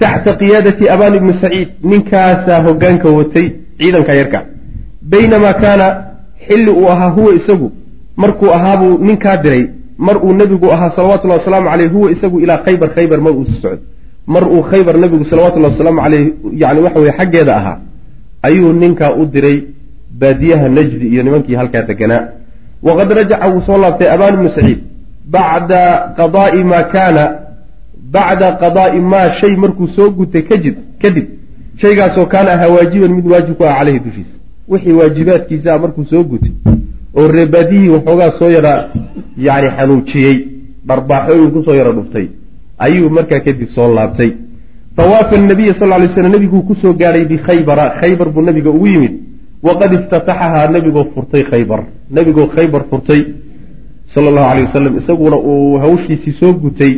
Taxta qiyaadati abaan ibni saciid ninkaasaa hoggaanka watay ciidanka yarka. Baynamaa kaana xilli uu ahaa huwa isagu markuu ahaabuu ninkaa diray. Mar uu nebigu ahaa salawatullahi wasalaamu caleyh huwa isagu ilaa khaybar khaybar mar uu socdo. Mar uu khaybar nebigu salawatullahi wasalaamu caleyh yani waxa weye xaggeeda ahaa ayuu ninkaa u diray baadiyaha najdi iyo nimankii halkaa deganaa. Waqad rajaca wuu soo laabtay abaan ibnu saciid bacda qadaai maa kaana bacda qadaa'i maa shay markuu soo gutay kajib kadib shaygaasoo kaana ahaa waajiban mid waajib ku ah caleyhi dushiisa wixii waajibaadkiisaa markuu soo gutay oo reebaadiyihii waxoogaa soo yara yani xanuujiyey dharbaaxooyin ku soo yara dhuftay ayuu markaa kadib soo laabtay. Fawaafa nabiya sal lay slam nebiguu ku soo gaadhay bikhaybara khaybar buu nebiga ugu yimid. Waqad iftataxahaa nebigoo furtay khaybar nebigoo khaybar furtay sala allahu aleyh wasalam isaguna uu hawshiisii soo gutay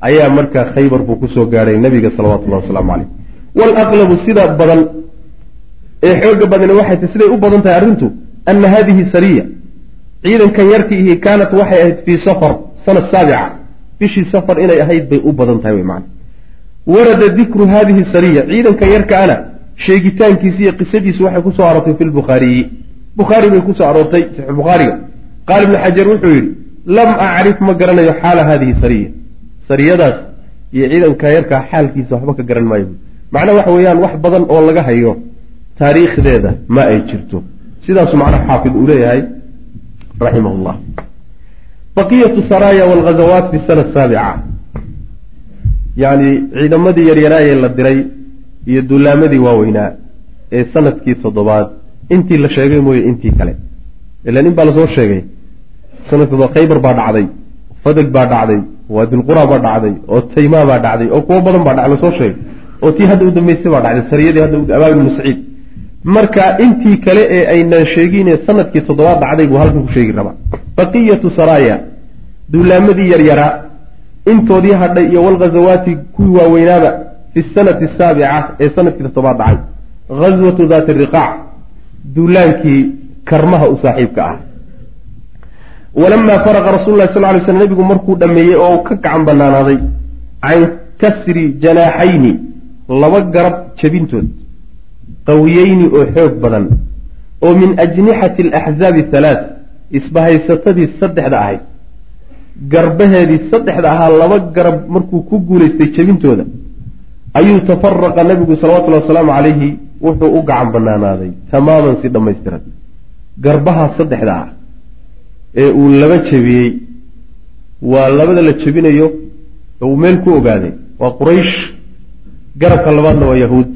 ayaa markaa khaybar buu ku soo gaadhay nebiga salawatullahi wasalaamu caleyh waalaqlabu sida badan ee xooga badani waxay tahy siday u badan tahay arrintu ana hadihi sariya ciidankan yarki ihi kaanat waxay ahayd fii safar sana saabica. Bishii safar inay ahayd bay u badan tahay man warada dikru hadihi sariya ciidankan yarka ana sheegitaankiisi iyo qisadiisu waxay ku soo aroortay fi lbukhaariyi bukhaari bay ku soo aroortay saxiix bukhaariga qaala ibnu xajar wuxuu yidhi lam acrif ma garanayo xaala hadihi sariya. Sariyadaas iyo ciidanka yarkaa xaalkiisa waxba ka garan maayo. Macnaa waxa weeyaan wax badan oo laga hayo taariikhdeeda ma ay jirto. Sidaasu macnaha xaafid uu leeyahay raximah llah baqiyatu saraaya walghazawaat fi sana asaabica yacni ciidamadii yaryaraayee la diray iyo duulaamadii waaweynaa ee sannadkii toddobaad. Intii la sheegay mooye intii kale. Ilan in baa la soo sheegay sannadkii toddobaad khaybar baa dhacday fadeg baa dhacday waadilqura baa dhacday oo taymaa baa dhacday oo kuwo badan baa dhacday la soo sheegay. Oo tii hadda u dambeysay baa dhacday sariyadii hadda abaab ibnu saciid marka intii kale ee aynan sheegine sannadkii toddobaad dhacday buu halkan ku sheegi rabaa. Baqiyatu saraaya duulaamadii yaryaraa intoodii hadhay iyo walghazawaati kuwii waaweynaaba fi sanati asaabica ee sannadkii toddobaad dhacay. Ghaswatu daati riqaac duulaankii karmaha u saaxiibka ah. Walamaa faraqa rasul lahi sal ly sl nebigu markuu dhameeyey oo ka gacan banaanaaday can kasri janaaxayni laba garab jebintood qawiyeyni oo xoog badan oo min ajnixati alaxzaabi halaat isbahaysatadii saddexda ahayd. Garbaheedii saddexda ahaa laba garab markuu ku guulaystay jebintooda ayuu tafaraqa nabigu salawatullahi wasalaamu calayhi wuxuu u gacan banaanaaday tamaaman si dhammaystiran. Garbaha saddexda ah ee uu laba jebiyey waa labada la jebinayo ee uu meel ku ogaaday waa quraysh. Garabka labaadna waa yahuud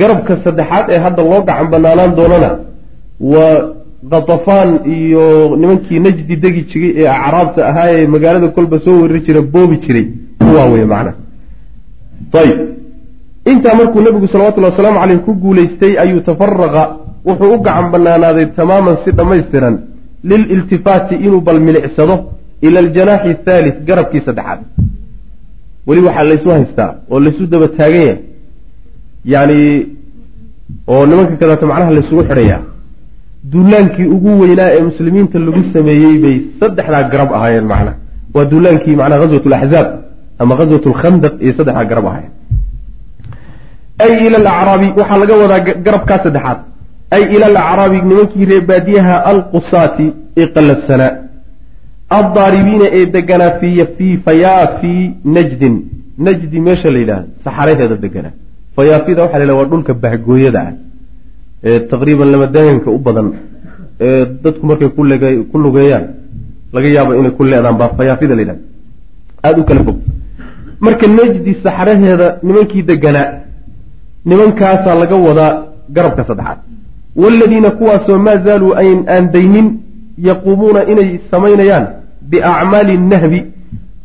garabka saddexaad ee hadda loo gacan banaanaan doonana waa katafaan iyo nimankii najdi degi jiray ee acraabta ahaa ee magaalada kolba soo weriri jira boobi jiray. Kuwaa wey macna ayib intaa markuu nebigu salawatullahi wasalaamu caleyh ku guulaystay ayuu tafaraqa wuxuu u gacan banaanaaday tamaaman si dhammaystiran lililtifaati inuu bal milicsado ila aljanaaxi athaalith garabkii saddexaad. Weli waxaa laysu haystaa oo laysu daba taagan yahay yacni oo nimanka kadaata macnaha laysugu xidhayaa duulaankii ugu weynaa ee muslimiinta lagu sameeyey bay saddexdaa garab ahaayeen macnaha. Waa duulaankii macnaha ghaswat alaxzaab ama ghaswat alkhandaq iyo saddexdaa garab ahaayeen. Ay ila alacraabi waxaa laga wadaa garabkaa saddexaad. Ay ila alacraabi nimankii reebaadiyaha alqusaati ee qallafsanaa addaaribiina ee deganaa fi fii fayaafi najdin. Najdi meesha la yidhahda saxaraheeda deganaa fayaafida waxa la waa dhulka bahgooyada ah ee taqriiban lamadahanka u badan ee dadku markay kuleg ku lugeeyaan laga yaabo inay ku leedaan baa fayaafida la yidhahda aada u kala fog. Marka najdi saxaraheeda nimankii deganaa nimankaasaa laga wadaa garabka saddexaad. Waaladiina kuwaasoo maa zaaluu aan daynin yaquumuuna inay samaynayaan biacmaali nahbi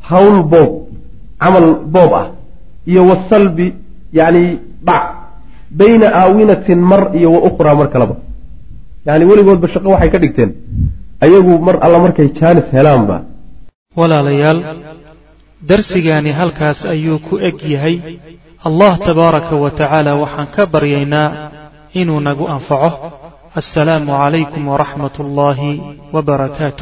hawl boob camal boob ah iyo wasalbi yacni dhac bayna aawinatin mar iyo wa ukhraa mar kaleba yacni weligoodba shaqo waxay ka dhigteen. Ayagu mar alla markay jaanis helaanba. Walaalayaal darsigaani halkaas ayuu ku eg yahay. Allah tabaaraka wa tacaala waxaan ka baryaynaa inuu nagu anfaco. Assalaamu calaykum waraxmat ullaahi wbarakaatu